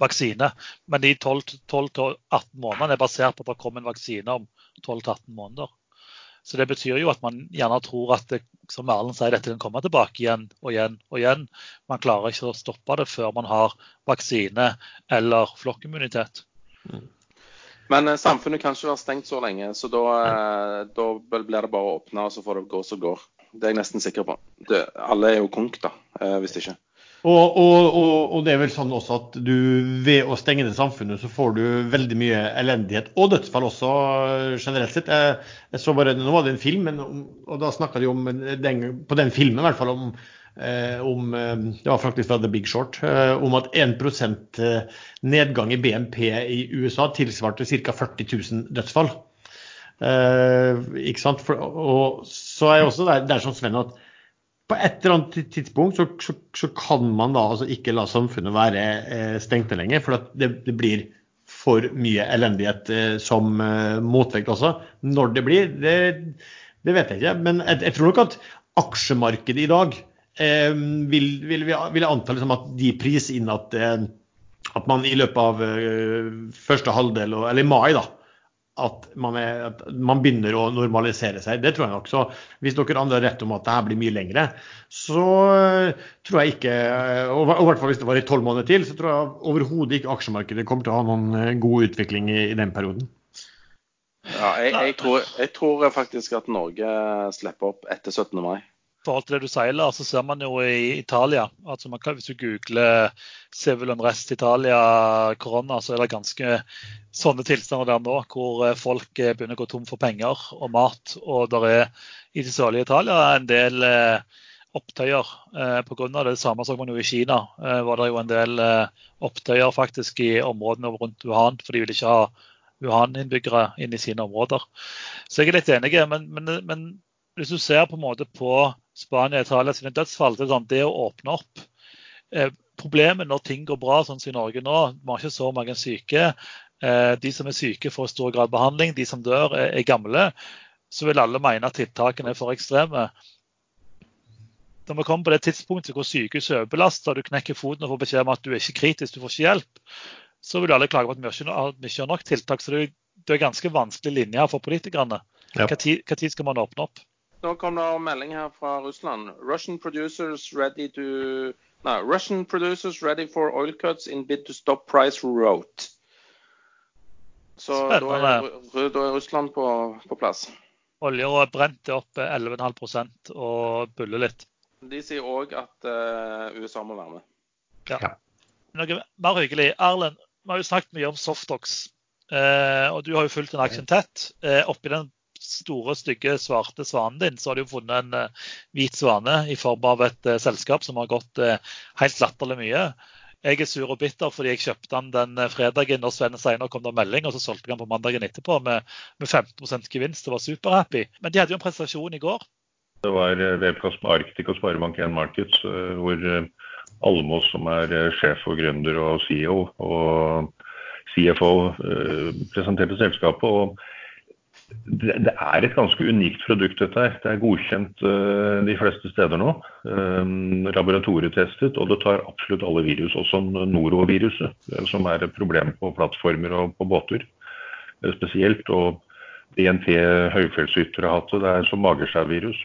vaksine. Men de 12-18 månedene er basert på at det kommer en vaksine om 12-18 måneder. Så det betyr jo at man gjerne tror at det, som Erlend sier, dette kan komme tilbake igjen og igjen og igjen. Man klarer ikke å stoppe det før man har vaksine eller flokkimmunitet. Mm. Men eh, samfunnet kan ikke være stengt så lenge, så da, eh, da blir det bare å åpne, og så får det gå som går. Det er jeg nesten sikker på. Det, alle er jo konk, da, eh, hvis ikke. Og, og, og, og, det er vel sånn også at du ved å stenge ned samfunnet, så får du veldig mye elendighet og dødsfall også generelt sett. Jeg, jeg så bare, Nå var det en film, men, og da snakka de om den, på den filmen i hvert fall om, eh, om eh, Det var faktisk fra The Big Short. Eh, om at 1 eh, nedgang i BNP i USA tilsvarte ca. 40 000 dødsfall. Eh, ikke sant? For, og så er også der, der som Sven at på et eller annet tidspunkt så, så, så kan man da altså ikke la samfunnet være eh, stengte lenger. For det, det, blir for mye elendighet eh, som eh, motvekt også. Når det blir, det, det vet jeg ikke. Men jeg, jeg, tror nok at aksjemarkedet i dag eh, vil, vil, vil, anta liksom at de priser inn at, eh, at man i løpet av eh, første halvdel, eller i mai, da, at man, er, at man, begynner å normalisere seg. Det tror jeg nok. Så hvis dere andre har rett om at det her blir mye lengre, så eh, tror jeg ikke Og i hvert fall hvis det var i tolv måneder til, så tror jeg overhodet ikke aksjemarkedet kommer til å ha noen eh, god utvikling i, i den perioden. Ja, jeg, jeg, tror, jeg, tror, faktisk at Norge slipper opp etter 17. mai forhold til det du sier, Lars, så ser man jo i Italia altså kan, Hvis du googler 'civil unrest Italia korona', så er det ganske sånne tilstander der nå, hvor eh, folk eh, begynner å gå tom for penger og mat. Og det er i det sørlige Italia en del eh, opptøyer eh, pga. det. Det samme så man jo i Kina. Var det jo en del opptøyer faktisk i områdene rundt Wuhan, for de ville ikke ha Wuhan-innbyggere inn i sine områder. Så jeg er litt enig, men, men, men hvis du ser på en måte på Spania og Italia sine dødsfall, det, sånn, det å åpne opp eh, Problemet når ting går bra, sånn som i Norge nå, vi har ikke så mange syke. Eh, de som er syke, får i stor grad behandling. De som dør, er, er gamle. Så vil alle mene at tiltakene er for ekstreme. Når vi kommer på det tidspunktet hvor sykehuset er overbelasta, du knekker foten og får beskjed om at du er ikke kritisk, du får ikke hjelp, så vil alle klage på at vi ikke har nok tiltak. Så det er, ganske vanskelig linje for politikerne. Hva tid, tid skal man åpne opp? Nå kom det melding her fra Russland. Russian producers ready to no, Russian producers ready for oil cuts in bid to stop price route. Så da er, da er, Russland på, på plass. Olja brente brent opp 11,5 og buller litt. De sier òg at uh, USA må være med. Ja. Noe mer hyggelig. Erlend, vi har jo snakket mye om Softox. Uh, og du har jo fulgt den aksjen tett. Uh, oppi den store, stygge, svarte svanen din, så har du funnet en uh, hvit svane i form av et uh, selskap som har gått uh, helt latterlig mye. Jeg er sur og bitter fordi jeg kjøpte den den fredagen og Sven senere kom det melding, og så solgte jeg den på mandagen etterpå med, med 15 gevinst og var superhappy. Men de hadde jo en prestasjon i går. Det var Webcast med Arctic og Sparebank1 Markets, hvor Almås, som er sjef og gründer og CEO, og CFO presenterte selskapet. og det, er et ganske unikt produkt, dette her. Det er godkjent uh, de fleste steder nå. Um, laboratorietestet, og det tar absolutt alle virus, også noroviruset, uh, som er et problem på plattformer og på båter spesielt. Og DNT høyfjellshytter har hatt det, det er som magesjauvirus.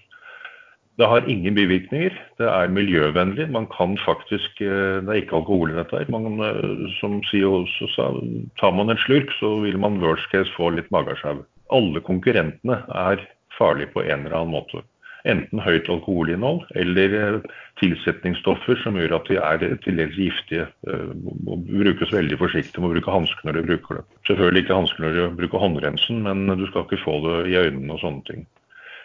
Det har ingen bivirkninger. Det er miljøvennlig. Man kan faktisk Det er ikke alkohol i dette. her. Man, som CEO også sa, tar man en slurk, så vil man worst case få litt magesjau. Alle konkurrentene er farlige på en eller annen måte. Enten høyt alkoholinnhold eller eh, tilsetningsstoffer som gjør at de er til dels giftige. Eh, må brukes veldig forsiktig, må bruke hansker når du bruker det. Selvfølgelig ikke hansker når du bruker håndrensen, men du skal ikke få det i øynene og sånne ting.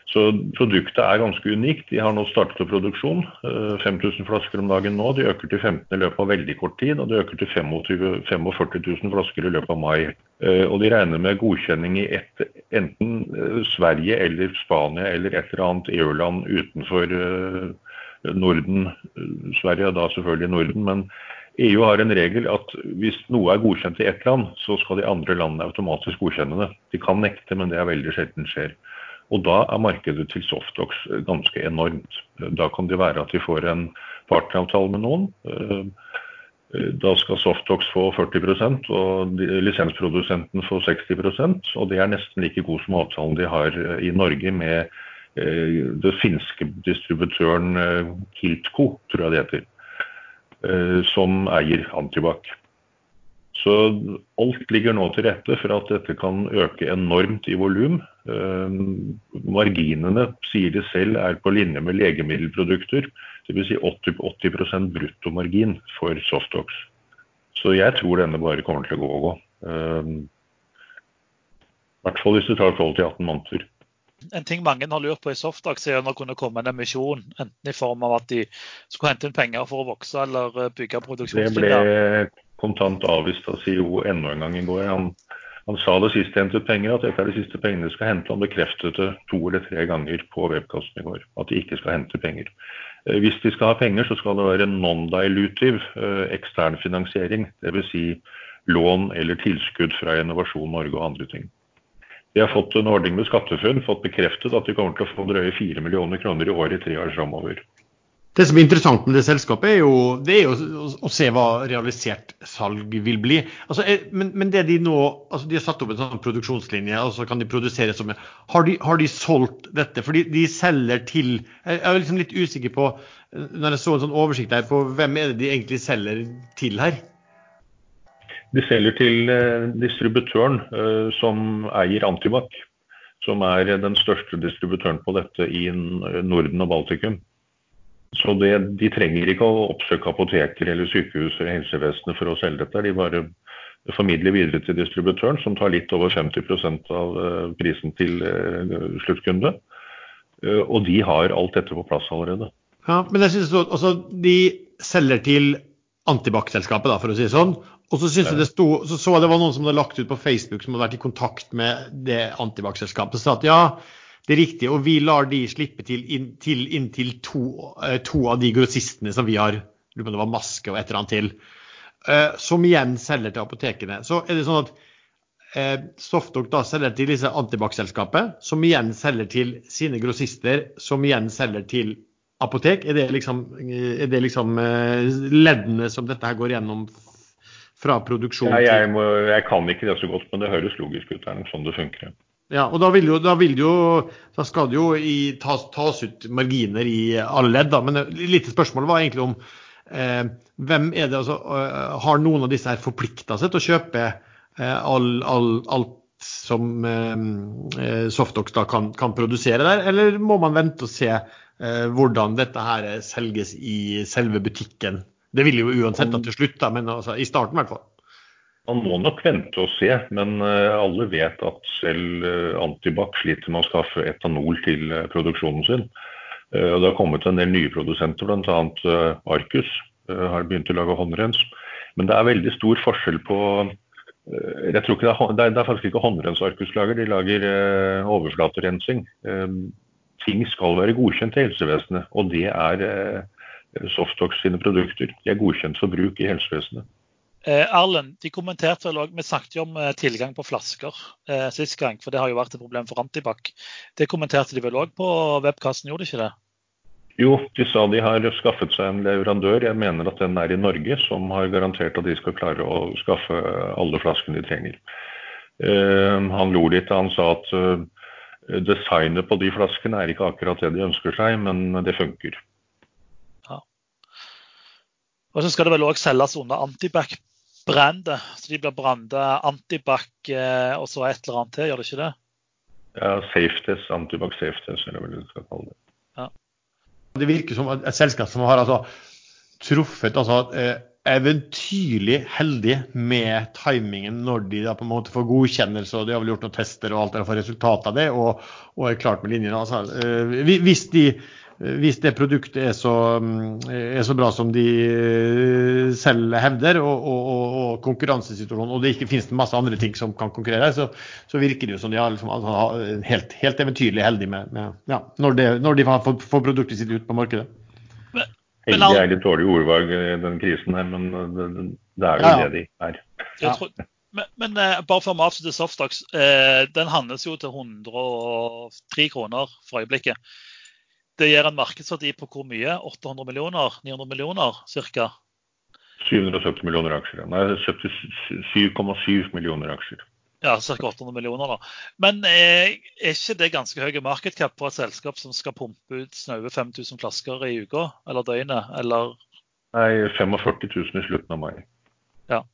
Så produktet er ganske unikt. De har nå startet opp produksjon. 5000 eh, flasker om dagen nå. De øker til 15 i løpet av veldig kort tid. Og de øker til 25, 45 000 flasker i løpet av mai. Eh, og de regner med godkjenning i et, enten eh, Sverige eller Spania eller et eller annet EU-land utenfor Norden. Sverige er da selvfølgelig Norden. men EU har en regel at hvis noe er godkjent i ett land, så skal de andre landene automatisk godkjenne det. De kan nekte, men det er veldig sjelden skjer. Og da er markedet til Softox ganske enormt. Da kan det være at de får en partneravtale med noen. Da skal Softox få 40% og lisensprodusenten få 60% Og det er nesten like god som avtalen de har i Norge med den finske distributøren Kiltco, eh, tror jeg det heter, eh, som eier Antibac. Så alt ligger nå til rette for at dette kan øke enormt i volum. Eh, marginene, sier de selv, er på linje med legemiddelprodukter. Dvs. Si 80, 80% bruttomargin for Softox. Så jeg tror denne bare kommer til å gå og gå. Eh, I hvert fall hvis det tar 12-18 måneder. En ting mange har lurt på i Softox, er å kunne komme en emisjon. Enten i form av at de skulle hente inn penger for å vokse eller eh, bygge produksjonslinjer kontant avvist av CEO enda en gang i går. Han, han sa det sist hentet penger, at dette er de siste pengene de skal hente. Han bekreftet det to eller tre ganger på webkasten i går, at de ikke skal hente penger. Eh, hvis de skal ha penger, så skal det være non-dilutive eh, ekstern finansiering. Dvs. Si lån eller tilskudd fra Innovasjon Norge og andre ting. De har fått en ordning med SkatteFUNN, fått bekreftet at de kommer til å få drøye 4 millioner kroner i året i tre år framover. Det som er interessant med det selskapet, er jo, det er jo å, se hva realisert salg vil bli. Altså, men, men, det de nå altså De har satt opp en sånn produksjonslinje, og så kan de produsere som Har de, har de solgt dette? For de, selger til Jeg er liksom litt usikker på, når jeg så en sånn oversikt her, på hvem er det de egentlig selger til her? De selger til eh, distributøren eh, som eier Antibac, som er den største distributøren på dette i Norden og Baltikum. Så det, De trenger ikke å oppsøke apoteker eller sykehus eller helsevesenet for å selge dette. De bare formidler videre til distributøren, som tar litt over 50 av eh, prisen til eh, sluttkunde. Eh, og de har alt dette på plass allerede. Ja, men jeg synes også, altså, De selger til Antibac-selskapet, for å si det sånn. Og så synes jeg det sto, så, så det var noen som hadde lagt ut på Facebook som hadde vært i kontakt med det Antibac-selskapet. sa at ja, det er riktig, og vi lar de slippe til, inn, til inntil to, uh, to, av de grossistene som vi har, det var Maske og et eller annet til, uh, som igjen selger til apotekene. Så er det sånn at uh, Softoc da selger til disse Antibac-selskapet, som igjen selger til sine grossister, som igjen selger til apotek. Er det liksom, er det liksom leddene som dette her går gjennom fra produksjon til jeg, må, jeg, kan ikke det så godt, men det høres logisk ut. Det er sånn det funker. Ja, og da, vil jo, da, vil jo, da skal det jo i, tas, tas, ut marginer i alle ledd. Da. Men litt spørsmål var egentlig om eh, hvem er det altså, uh, Har noen av disse her forplikta seg til å kjøpe eh, all, all, alt som eh, eh, Softox da kan, kan, produsere der, eller må man vente og se eh, hvordan dette her selges i selve butikken? Det vil jo uansett da til slutt, da, men altså, i starten i hvert fall. Man må nok vente og se, men eh, alle vet at selv eh, Antibac sliter med å skaffe etanol til eh, produksjonen sin. Og det har kommet en del nye produsenter, bl.a. Arcus har begynt å lage håndrens. Men det er veldig stor forskjell på jeg tror ikke det, er, det er faktisk ikke håndrens Arcus lager, de lager overflaterensing. Ting skal være godkjent i helsevesenet, og det er Softox sine produkter. De er godkjent for bruk i helsevesenet. Eh, Erlend, de kommenterte vel også, Vi snakket jo om eh, tilgang på flasker eh, sist gang, for det har jo vært et problem for Antibac. Det kommenterte de vel òg på webkassen, gjorde de ikke det? Jo, de sa de har skaffet seg en leverandør, jeg mener at den er i Norge, som har garantert at de skal klare å skaffe alle flaskene de trenger. Eh, han lo litt han sa at designet på de flaskene er ikke akkurat det de ønsker seg, men det funker. Og så skal det vel òg selges under Antibac-brandet. Så de blir branda Antibac eh, og så et eller annet til, gjør det ikke det? Ja, Safeties, Antibac Safeties, eller hva du skal kalle det. Ja. Det virker som et selskap som har altså, truffet altså, eh, eventyrlig heldig med timingen når de da på en måte får godkjennelse, og de har vel gjort noen tester og alt der og får resultatet av det, og, og er klart med linjene. Altså, eh, hvis, de, hvis det produktet er så, mm, er så, bra som de eh, selv hevder, og, og, og konkurransesituasjonen, og det ikke finnes masse andre ting som kan konkurrere, så, så virker det jo som de er liksom, altså, helt, helt eventyrlig heldige med, med ja, når, det, når, de får, får produktet sitt ut på markedet. Heldig er litt dårlig ordvalg i den krisen her, men det, det er jo ja. det de er. Ja. Tror, men, men uh, bare før vi avslutter Softax. Eh, den handles jo til 103 kroner for øyeblikket. Det gir en markedsverdi på hvor mye? 800 millioner? 900 millioner ca.? 770 millioner aksjer. Nei, 77,7 millioner aksjer. Ja, ca. 800 millioner. da. Men er, er ikke det ganske høy market cap på et selskap som skal pumpe ut snaue 5000 flasker i uka eller døgnet? Eller? Nei, 45 000 i slutten av mai. Ja.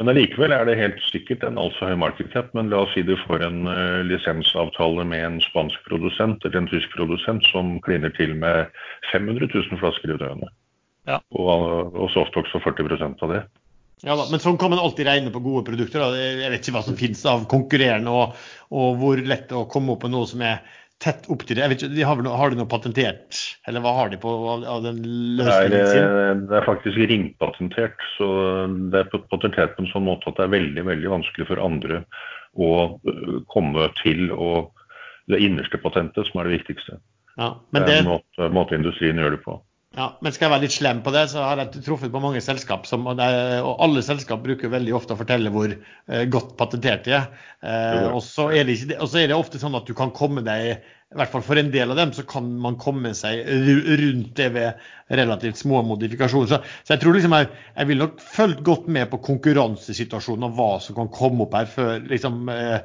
Men allikevel er det helt sikkert en altfor høy market cap. Men la oss si du får en uh, lisensavtale med en spansk produsent eller en tysk produsent som kliner til med 500 000 flasker i døgnet. Ja. Og, og Softox for 40% av det. Ja da, Men sånn kan man alltid regne på gode produkter. Da. Jeg vet ikke hva som finnes av konkurrerende, og, og, hvor lett det er å komme opp med noe som er tett opp til det. Ikke, de har, har, de noe patentert, eller hva har de på av den løsningen sin? Det er, det er faktisk ringpatentert. Så det er patentert på en sånn måte at det er veldig, veldig vanskelig for andre å øh, komme til å, det innerste patentet som er det viktigste. Ja, det er en måte, måte industrien gjør det på. Ja, men skal jeg være litt slem på det, så har jeg truffet på mange selskap som, og, alle selskap bruker veldig ofte å fortelle hvor eh, godt patentert de er. Eh, og, så er det ikke, og så er det ofte sånn at du kan komme deg, i hvert fall for en del av dem, så kan man komme seg rundt det ved relativt små modifikasjoner. Så, så jeg tror liksom jeg, jeg vil nok fulgt godt med på konkurransesituasjonen og hva som kan komme opp her før liksom eh,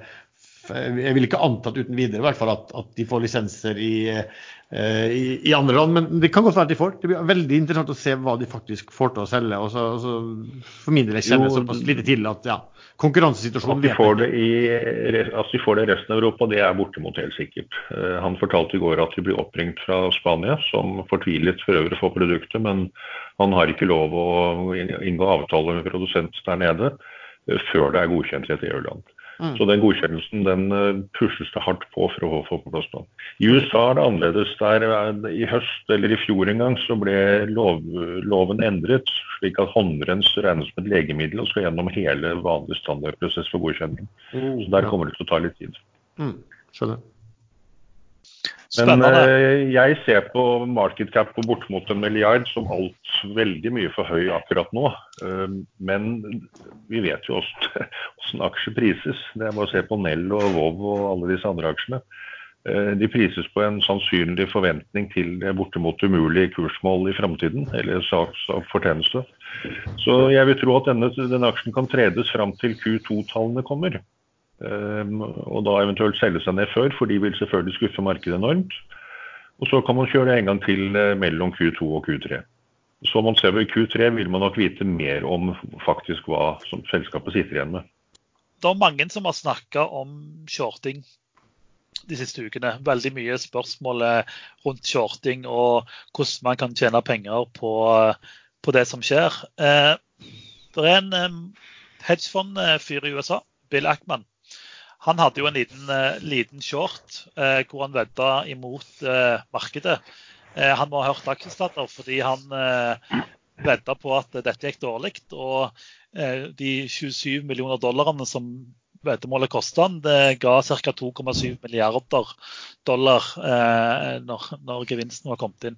jeg vil ikke anta uten videre i hvert fall at, at de får lisenser i, Eh, i, i, andre land. Men det kan godt være at de får. Det blir veldig interessant å se hva de faktisk får til å selge. og så, og så For min del kjenner jeg såpass lite til at ja, konkurransesituasjonen At de får det i, at de får det i resten av Europa, det er bortimot helt sikkert. Uh, han fortalte i går at de blir oppringt fra Spania, som fortvilet for øvrig for produktet, men han har ikke lov å inngå avtale med produsent der nede uh, før det er godkjent i et EU-land. Mm. Så den godkjennelsen den eh, pushes det hardt på for å få på plass nå. I USA er det annerledes. Der eh, I høst eller i fjor en gang så ble lov, loven endret slik at håndrens regnes som et legemiddel og skal gjennom hele vanlig standardprosess for godkjenning. Mm. Så der kommer det til å ta litt tid. Mm. Skjønner. Men eh, jeg ser på market cap på bortimot en milliard som alt veldig mye for høy akkurat nå. Eh, men vi vet jo hvordan aksjer prises. Det er bare å se på Nell og Vov og alle disse andre aksjene. Eh, de prises på en sannsynlig forventning til bortimot umulig kursmål i framtiden, eller saksfortjeneste. Så jeg vil tro at denne, denne aksjen kan tredes fram til Q2-tallene kommer. Ehm, og da eventuelt selge seg ned før, for de vil selvfølgelig skuffe markedet enormt. Og så kan man kjøre det en gang til eh, mellom Q2 og Q3. Så man ser ved Q3 vil man nok vite mer om faktisk hva som selskapet sitter igjen med. Det er mange som har snakka om shorting de siste ukene. Veldig mye spørsmål rundt shorting og hvordan man kan tjene penger på, på det som skjer. Eh, det er en eh, hedgefondfyr i USA, Bill Ackman, han hadde jo en liten, uh, liten short uh, hvor han vedda imot uh, markedet. han må ha hørt aksjestatter fordi han uh, vedda på at dette gikk dårlig. Og de 27 millioner dollarene som veddemålet kosta han, det ga ca. 2,7 milliarder dollar når, når, gevinsten var kommet inn.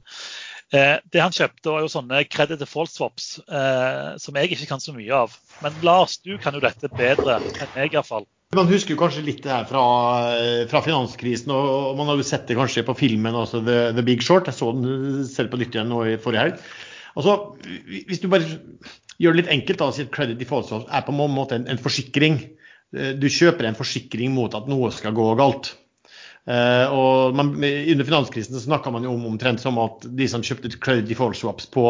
det han kjøpte, var jo sånne credit default swaps, som jeg ikke kan så mye av. Men Lars, du kan jo dette bedre enn meg iallfall. Man husker jo kanskje litt det her fra, fra, finanskrisen, og man har jo sett det kanskje på filmen altså The, The Big Short. Jeg så den selv på nytt igjen nå i forrige helg. Altså, Hvis du bare gjør det litt enkelt, da, sier credit default er på en måte en, en, forsikring. Du kjøper en forsikring mot at noe skal gå galt. Uh, og man, Under finanskrisen snakka man jo om omtrent som at de som kjøpte credit default swaps på,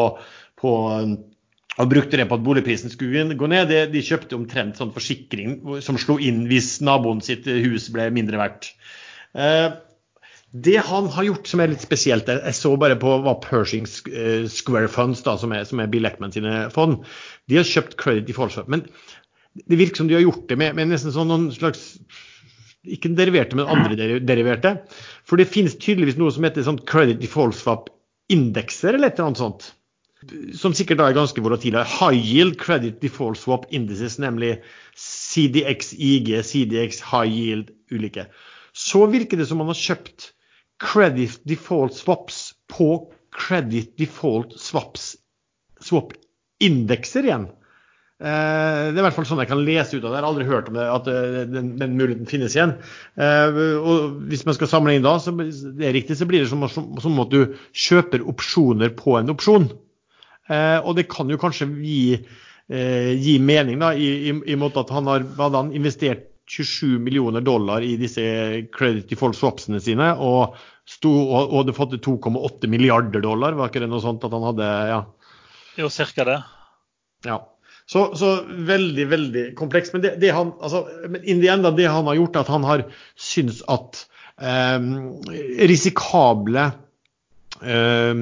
på og brukte det på at boligprisen skulle gå ned, de, kjøpte omtrent sånn forsikring som slo inn hvis naboen sitt hus ble mindre verdt. Eh, det han har gjort som er litt spesielt, jeg så bare på hva Pershing eh, Square Funds, da, som er, som er Bill Eckman sine fond, de har kjøpt credit i swap. Men det virker som de har gjort det med, med nesten sånn noen slags ikke deriverte, men andre deriverte. For det finnes tydeligvis noe som heter sånn credit default swap-indekser, eller et eller annet sånt. Som sikkert da er ganske volatile. High yield credit default swap indices, nemlig CDX IG, CDX high yield ulike. Så virker det som man har kjøpt credit default swaps på credit default swaps swap-indekser igjen. Eh, det er i hvert fall sånn jeg kan lese ut av det. Jeg har aldri hørt om det, at eh, den, den muligheten finnes igjen. Eh, og Hvis man skal samle inn da, så det er riktig, så blir det som, som at du kjøper opsjoner på en opsjon. Og det kan jo kanskje gi, gi mening da, i, i, i måte at han har hadde han investert 27 millioner dollar i disse credit default swapsene sine, og, sto, og, og hadde fått 2,8 milliarder dollar. Var ikke det noe sånt at han hadde? ja? Jo, cirka det. Ja. Så, så, veldig, veldig kompleks. Men det, det han, altså, in the end, det han har gjort, er at han har syntes at eh, risikable eh,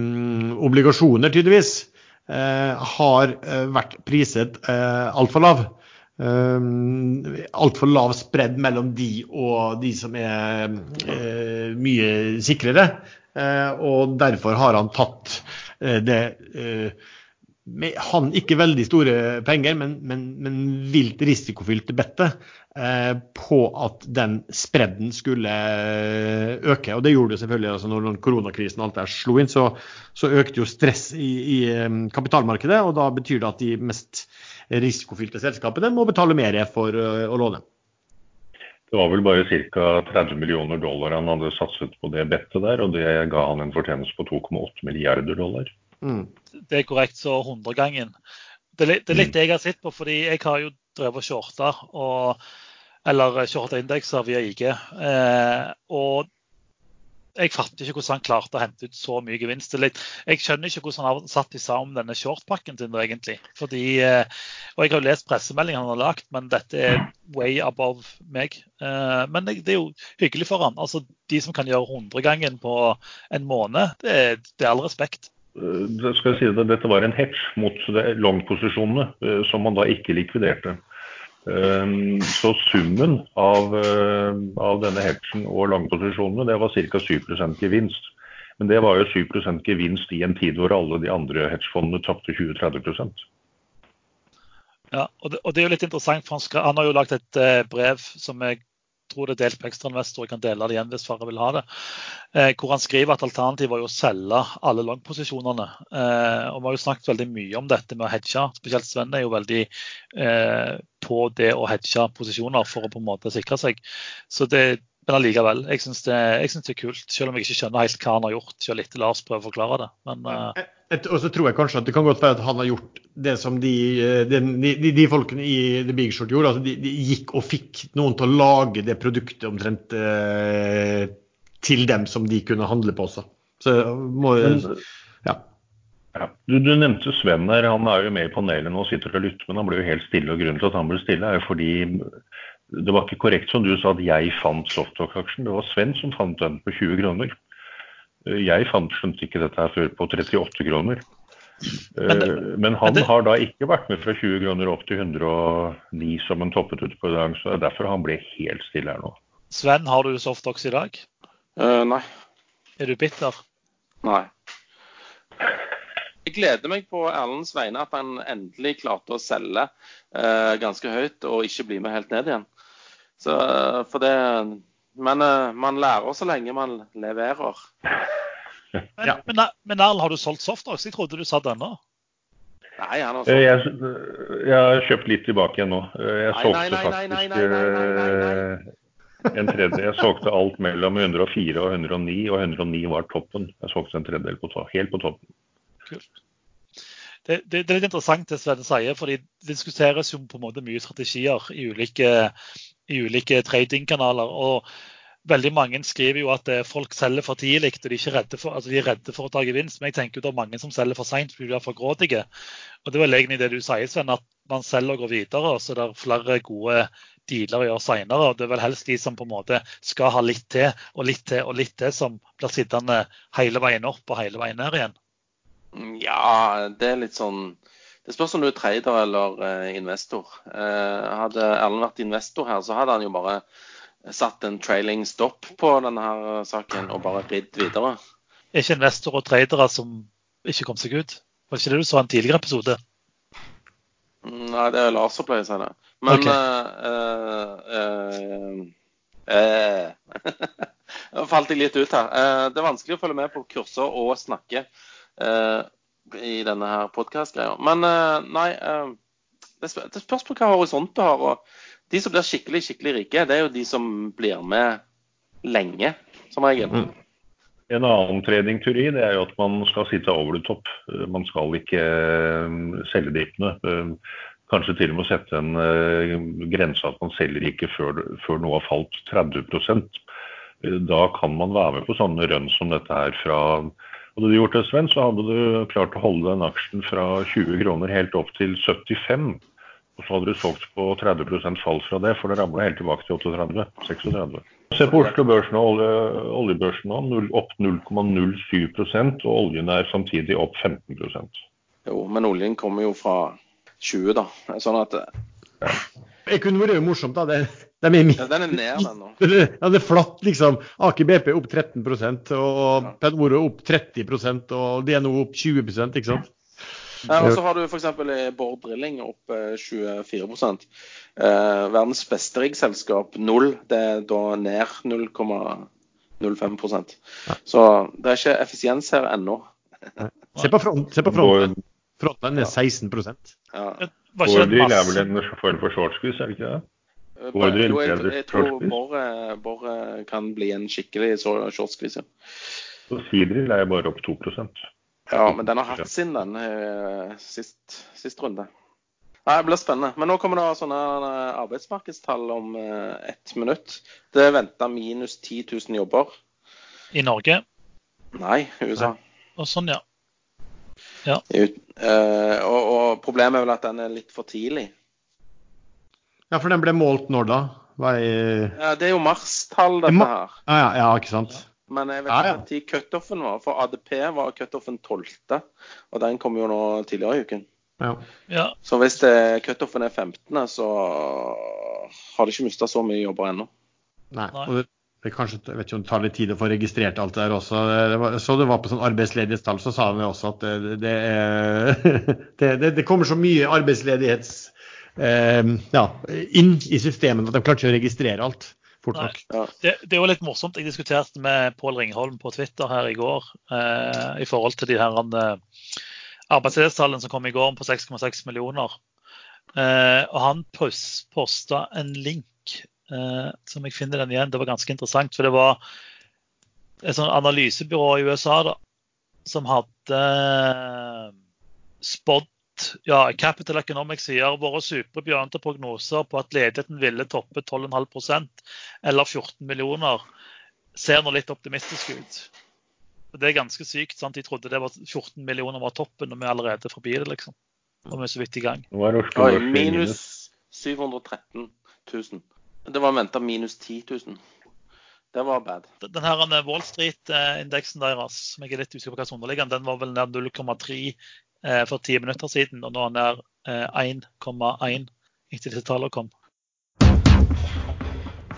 obligasjoner, tydeligvis, eh, har eh, vært priset eh, altfor lav. Um, Altfor lav spredd mellom de og de som er mye sikrere. Og derfor har han tatt det med han ikke veldig store penger, men, men, men vilt risikofylt bettet eh, på at den spredden skulle eh, øke. Og det gjorde det selvfølgelig. altså Når koronakrisen og alt der slo inn, så, så økte jo stress i, i, eh, kapitalmarkedet. Og da betyr det at de mest risikofylte selskapene må betale mer for å låne. Det var vel bare ca. 30 millioner dollar han hadde satset på det bettet der, og det ga han en fortjeneste på 2,8 milliarder dollar. Mm. Det er korrekt så hundregangen. Det, det er litt det mm. jeg har sett på, fordi jeg har jo drevet og shorta, og, eller shorta indekser via IG. Eh, og jeg fatter ikke hvordan han klarte å hente ut så mye gevinst. Jeg skjønner ikke hvordan han har satt sammen denne shortpakken sin. egentlig. Fordi, eh, og Jeg har lest pressemeldingen han har lagt, men dette er way above meg. Eh, men det er jo hyggelig for han. Altså, De som kan gjøre hundregangen på en måned, det er, det er all respekt. Det skal jeg si det, Dette var en hedge mot long-posisjonene, eh, som man da ikke likviderte. Eh, så summen av, av denne hedgen og langposisjonene det var ca. 7% gevinst. Men det var jo 7% gevinst i en tid hvor alle de andre hedgefondene tapte 20-30% Ja, og det, og det, er jo litt interessant, for han, skal, han har jo lagt et brev som jeg tror det er delt på ekstrainvestor, jeg kan dele det igjen hvis Farre vil ha det. Eh, hvor han skriver at alternativet var jo å selge alle langposisjonene. Eh, og Vi har jo snakket veldig mye om dette med å hedge. Spesielt Sven er jo veldig eh, på det å hedge posisjoner for å på en måte sikre seg. Så det, men allikevel, jeg syns det, det, er kult, selv om jeg ikke skjønner helt hva han har gjort. Selv etter Lars prøver å forklare det. Men, uh... Og så tror jeg kanskje at det kan godt være at han har gjort det som de, de, de, de folkene i The Big Short gjorde. altså de, gikk og fikk noen til å lage det produktet omtrent uh, til dem som de kunne handle på også. Så må ja. Ja. Du, du, nevnte Sven der. Han er jo med i panelet nå og sitter og lytter, men han blir jo helt stille. og Grunnen til at han blir stille, er jo fordi det var ikke korrekt som du sa at jeg fant Softalk-aksjen. Det var Sven som fant den på 20 kroner. Jeg fant skjønte ikke dette her før på 38 kroner. Men, det, men han men det, har da ikke vært med fra 20 kroner opp til 109 som han toppet ut på i dag. Så det er derfor han ble helt stille her nå. Sven, har du Softox i dag? Uh, nei. Er du bitter? Nei. Jeg gleder meg på Erlends vegne at han endelig klarte å selge uh, ganske høyt og ikke bli med helt ned igjen. Så, for det, men uh, man lærer så lenge man leverer. Men, ja. men, men Erlend, har du solgt Softox? Jeg trodde du sa denne. Nei, han har solgt. Jeg, jeg har kjøpt litt tilbake igjen nå. Jeg solgte faktisk en tredje. Jeg solgte alt mellom 104 og 109, og 109 var toppen. Jeg solgte en tredjedel på, helt på toppen. Kult. Det, det, det, er litt interessant det Sven sier, for det diskuteres jo på en måte mye strategier i ulike, i ulike tradingkanaler. og veldig mange skriver jo at eh, folk selger for tidlig og de er, redde for, altså de er redde for å ta gevinst. Men jeg tenker det er mange som selger for seint fordi de er for grådige. Og det er egentlig det du sier, Sven, at man selger og går videre. og så er det flere gode dealer å gjøre seinere. Det er vel helst de som på en måte skal ha litt til og litt til og litt til, som blir sittende hele veien opp og hele veien ned igjen. Ja, det er litt sånn Det spørs om du er trader eller eh, investor. Eh, hadde Erlend vært investor her, så hadde han jo bare satt en trailing stopp på denne her saken og bare ridd videre. Er ikke investor og tradere som ikke kom seg ut? Var ikke det du sa i en tidligere episode? Nei, det er Lars som pleier å si det. Men eh, Nå falt jeg litt ut her. Det er vanskelig å følge med på kurser og snakke eh, i denne her podkast-greia. Men eh, nei, eh, det, spør, spørs på hva horisont du har. og De som blir skikkelig skikkelig rike, det er jo de som blir med lenge, som regel. Mm. En annen treningsteori det er jo at man skal sitte over det top. Eh, Man skal ikke eh, selge dippene. Kanskje til og med sette en grense at man selger ikke før, før noe har falt 30 Eh, Da kan man være med på sånne rønn som dette her fra Hadde du gjort det, Sven, så hadde du klart å holde den aksjen fra 20 kroner helt opp til 75. Og så hadde du solgt på 30% fall fra det, for det ramla helt tilbake til 38. 36. Se på Oslo Børs nå, olje, oljebørsen nå, opp 0,07% og oljen er samtidig opp 15% Jo, men oljen kommer jo fra 20, da. Sånn at ja. Det kunne vært jo morsomt, da. Det, de er midt. ja, Den er ned, den nå. Ja, det er flatt, liksom. Aker BP opp 13% og Petoro opp 30% og DNO opp 20 ikke sant? Ja, og så har du f.eks. Bård Drilling opp eh, 24 eh, Verdens beste riggselskap null. Det er da ned 0,05% Så det er ikke effisiens her ennå. Se på, front, se på fronten. Fronten er 16 Ja. Var ikke Bårdrill det er vel en form for shortsqueeze, er det ikke det? Eh, Bård jo, jeg, jeg tror eh, kan bli en skikkelig så- shortskvis. Ja. Så Sidrill er bare opp 2% ja, men den har hatt sin, den, eh, sist, sist runde. Nei, Det blir spennende. Men nå kommer det sånne eh, arbeidsmarkedstall om ett minutt. Det er venta minus 10 000 jobber. i Norge. Nei, USA. Og sånn, ja. Ut, eh, og, og problemet er vel at den er litt for tidlig. Ja, for den ble målt når da? Hva er... Ja, det er jo marstall, dette her. Ja, ja, ja, ikke sant? Men jeg vet Ja, ikke ja. når cutoffen var. For ADP var cutoffen 12., og den kom jo nå tidligere i uken. Ja. ja. Så hvis det cutoffen er 15., så har de ikke mista så mye jobber ennå. Nei. Og det, det kanskje, jeg vet ikke om det tar litt tid å få registrert alt det der også. Det var, så det var på sånn arbeidsledighetstall, så sa de også at det, det, det, det, det kommer så mye arbeidsledighets eh, ja, inn i systemet at de klarte ikke å registrere alt fort nok. Det, det er jo litt morsomt. Jeg diskuterte med Pål Ringholm på Twitter her i går eh, i forhold til de her eh, arbeidsledighetstallene som kom i går på 6,6 millioner. Eh, og han pos- posta en link eh, som jeg finner den igjen. Det var ganske interessant. For det var et sånn analysebyrå i USA da, som hadde eh, ja, Capital Economics sier våre supre begynte prognoser på at ledigheten ville toppe 12,5% eller 14 millioner, ser nå litt optimistisk ut. Og Det er ganske sykt. sant? De trodde det var 14 millioner var toppen, og vi er allerede forbi det. liksom. Og vi er så vidt i gang. Er Oi, minus. minus 713 000. Det var venta minus 10 000. Det var bad. Den her eh, Wall Street-indeksen deres, som jeg er litt usikker på hva som underligger, den var vel ned 0,3 eh, for ti minutter siden, og nå er han eh, 1,1 etter disse tallene kom.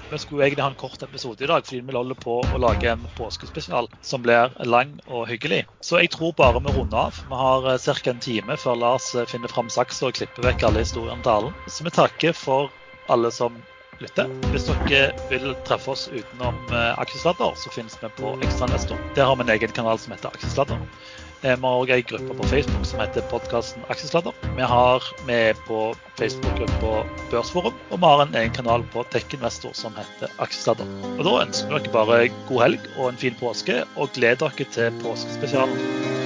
Vi skulle egentlig ha en kort episode i dag, fordi vi holder på å lage en påskespesial som blir lang og hyggelig. Så jeg tror bare vi runder av. Vi har ca. en time før Lars eh, finner fram saksa og klipper vekk alle historiene til Erlend. Så vi takker for alle som lytter. Hvis dere vil treffe oss utenom eh, Aksjesladder, så finnes vi på Ekstrainvestor. Der har vi en egen kanal som heter Aksjesladder. Vi har òg ei gruppe på Facebook som heter podkasten Aksjesladder. Vi har med på Facebook-gruppa Børsforum, og vi har en egen kanal på Tech-investor som heter Aksjesladder. Og Da ønsker vi dere bare god helg og en fin påske, og gled dere til påskespesialen.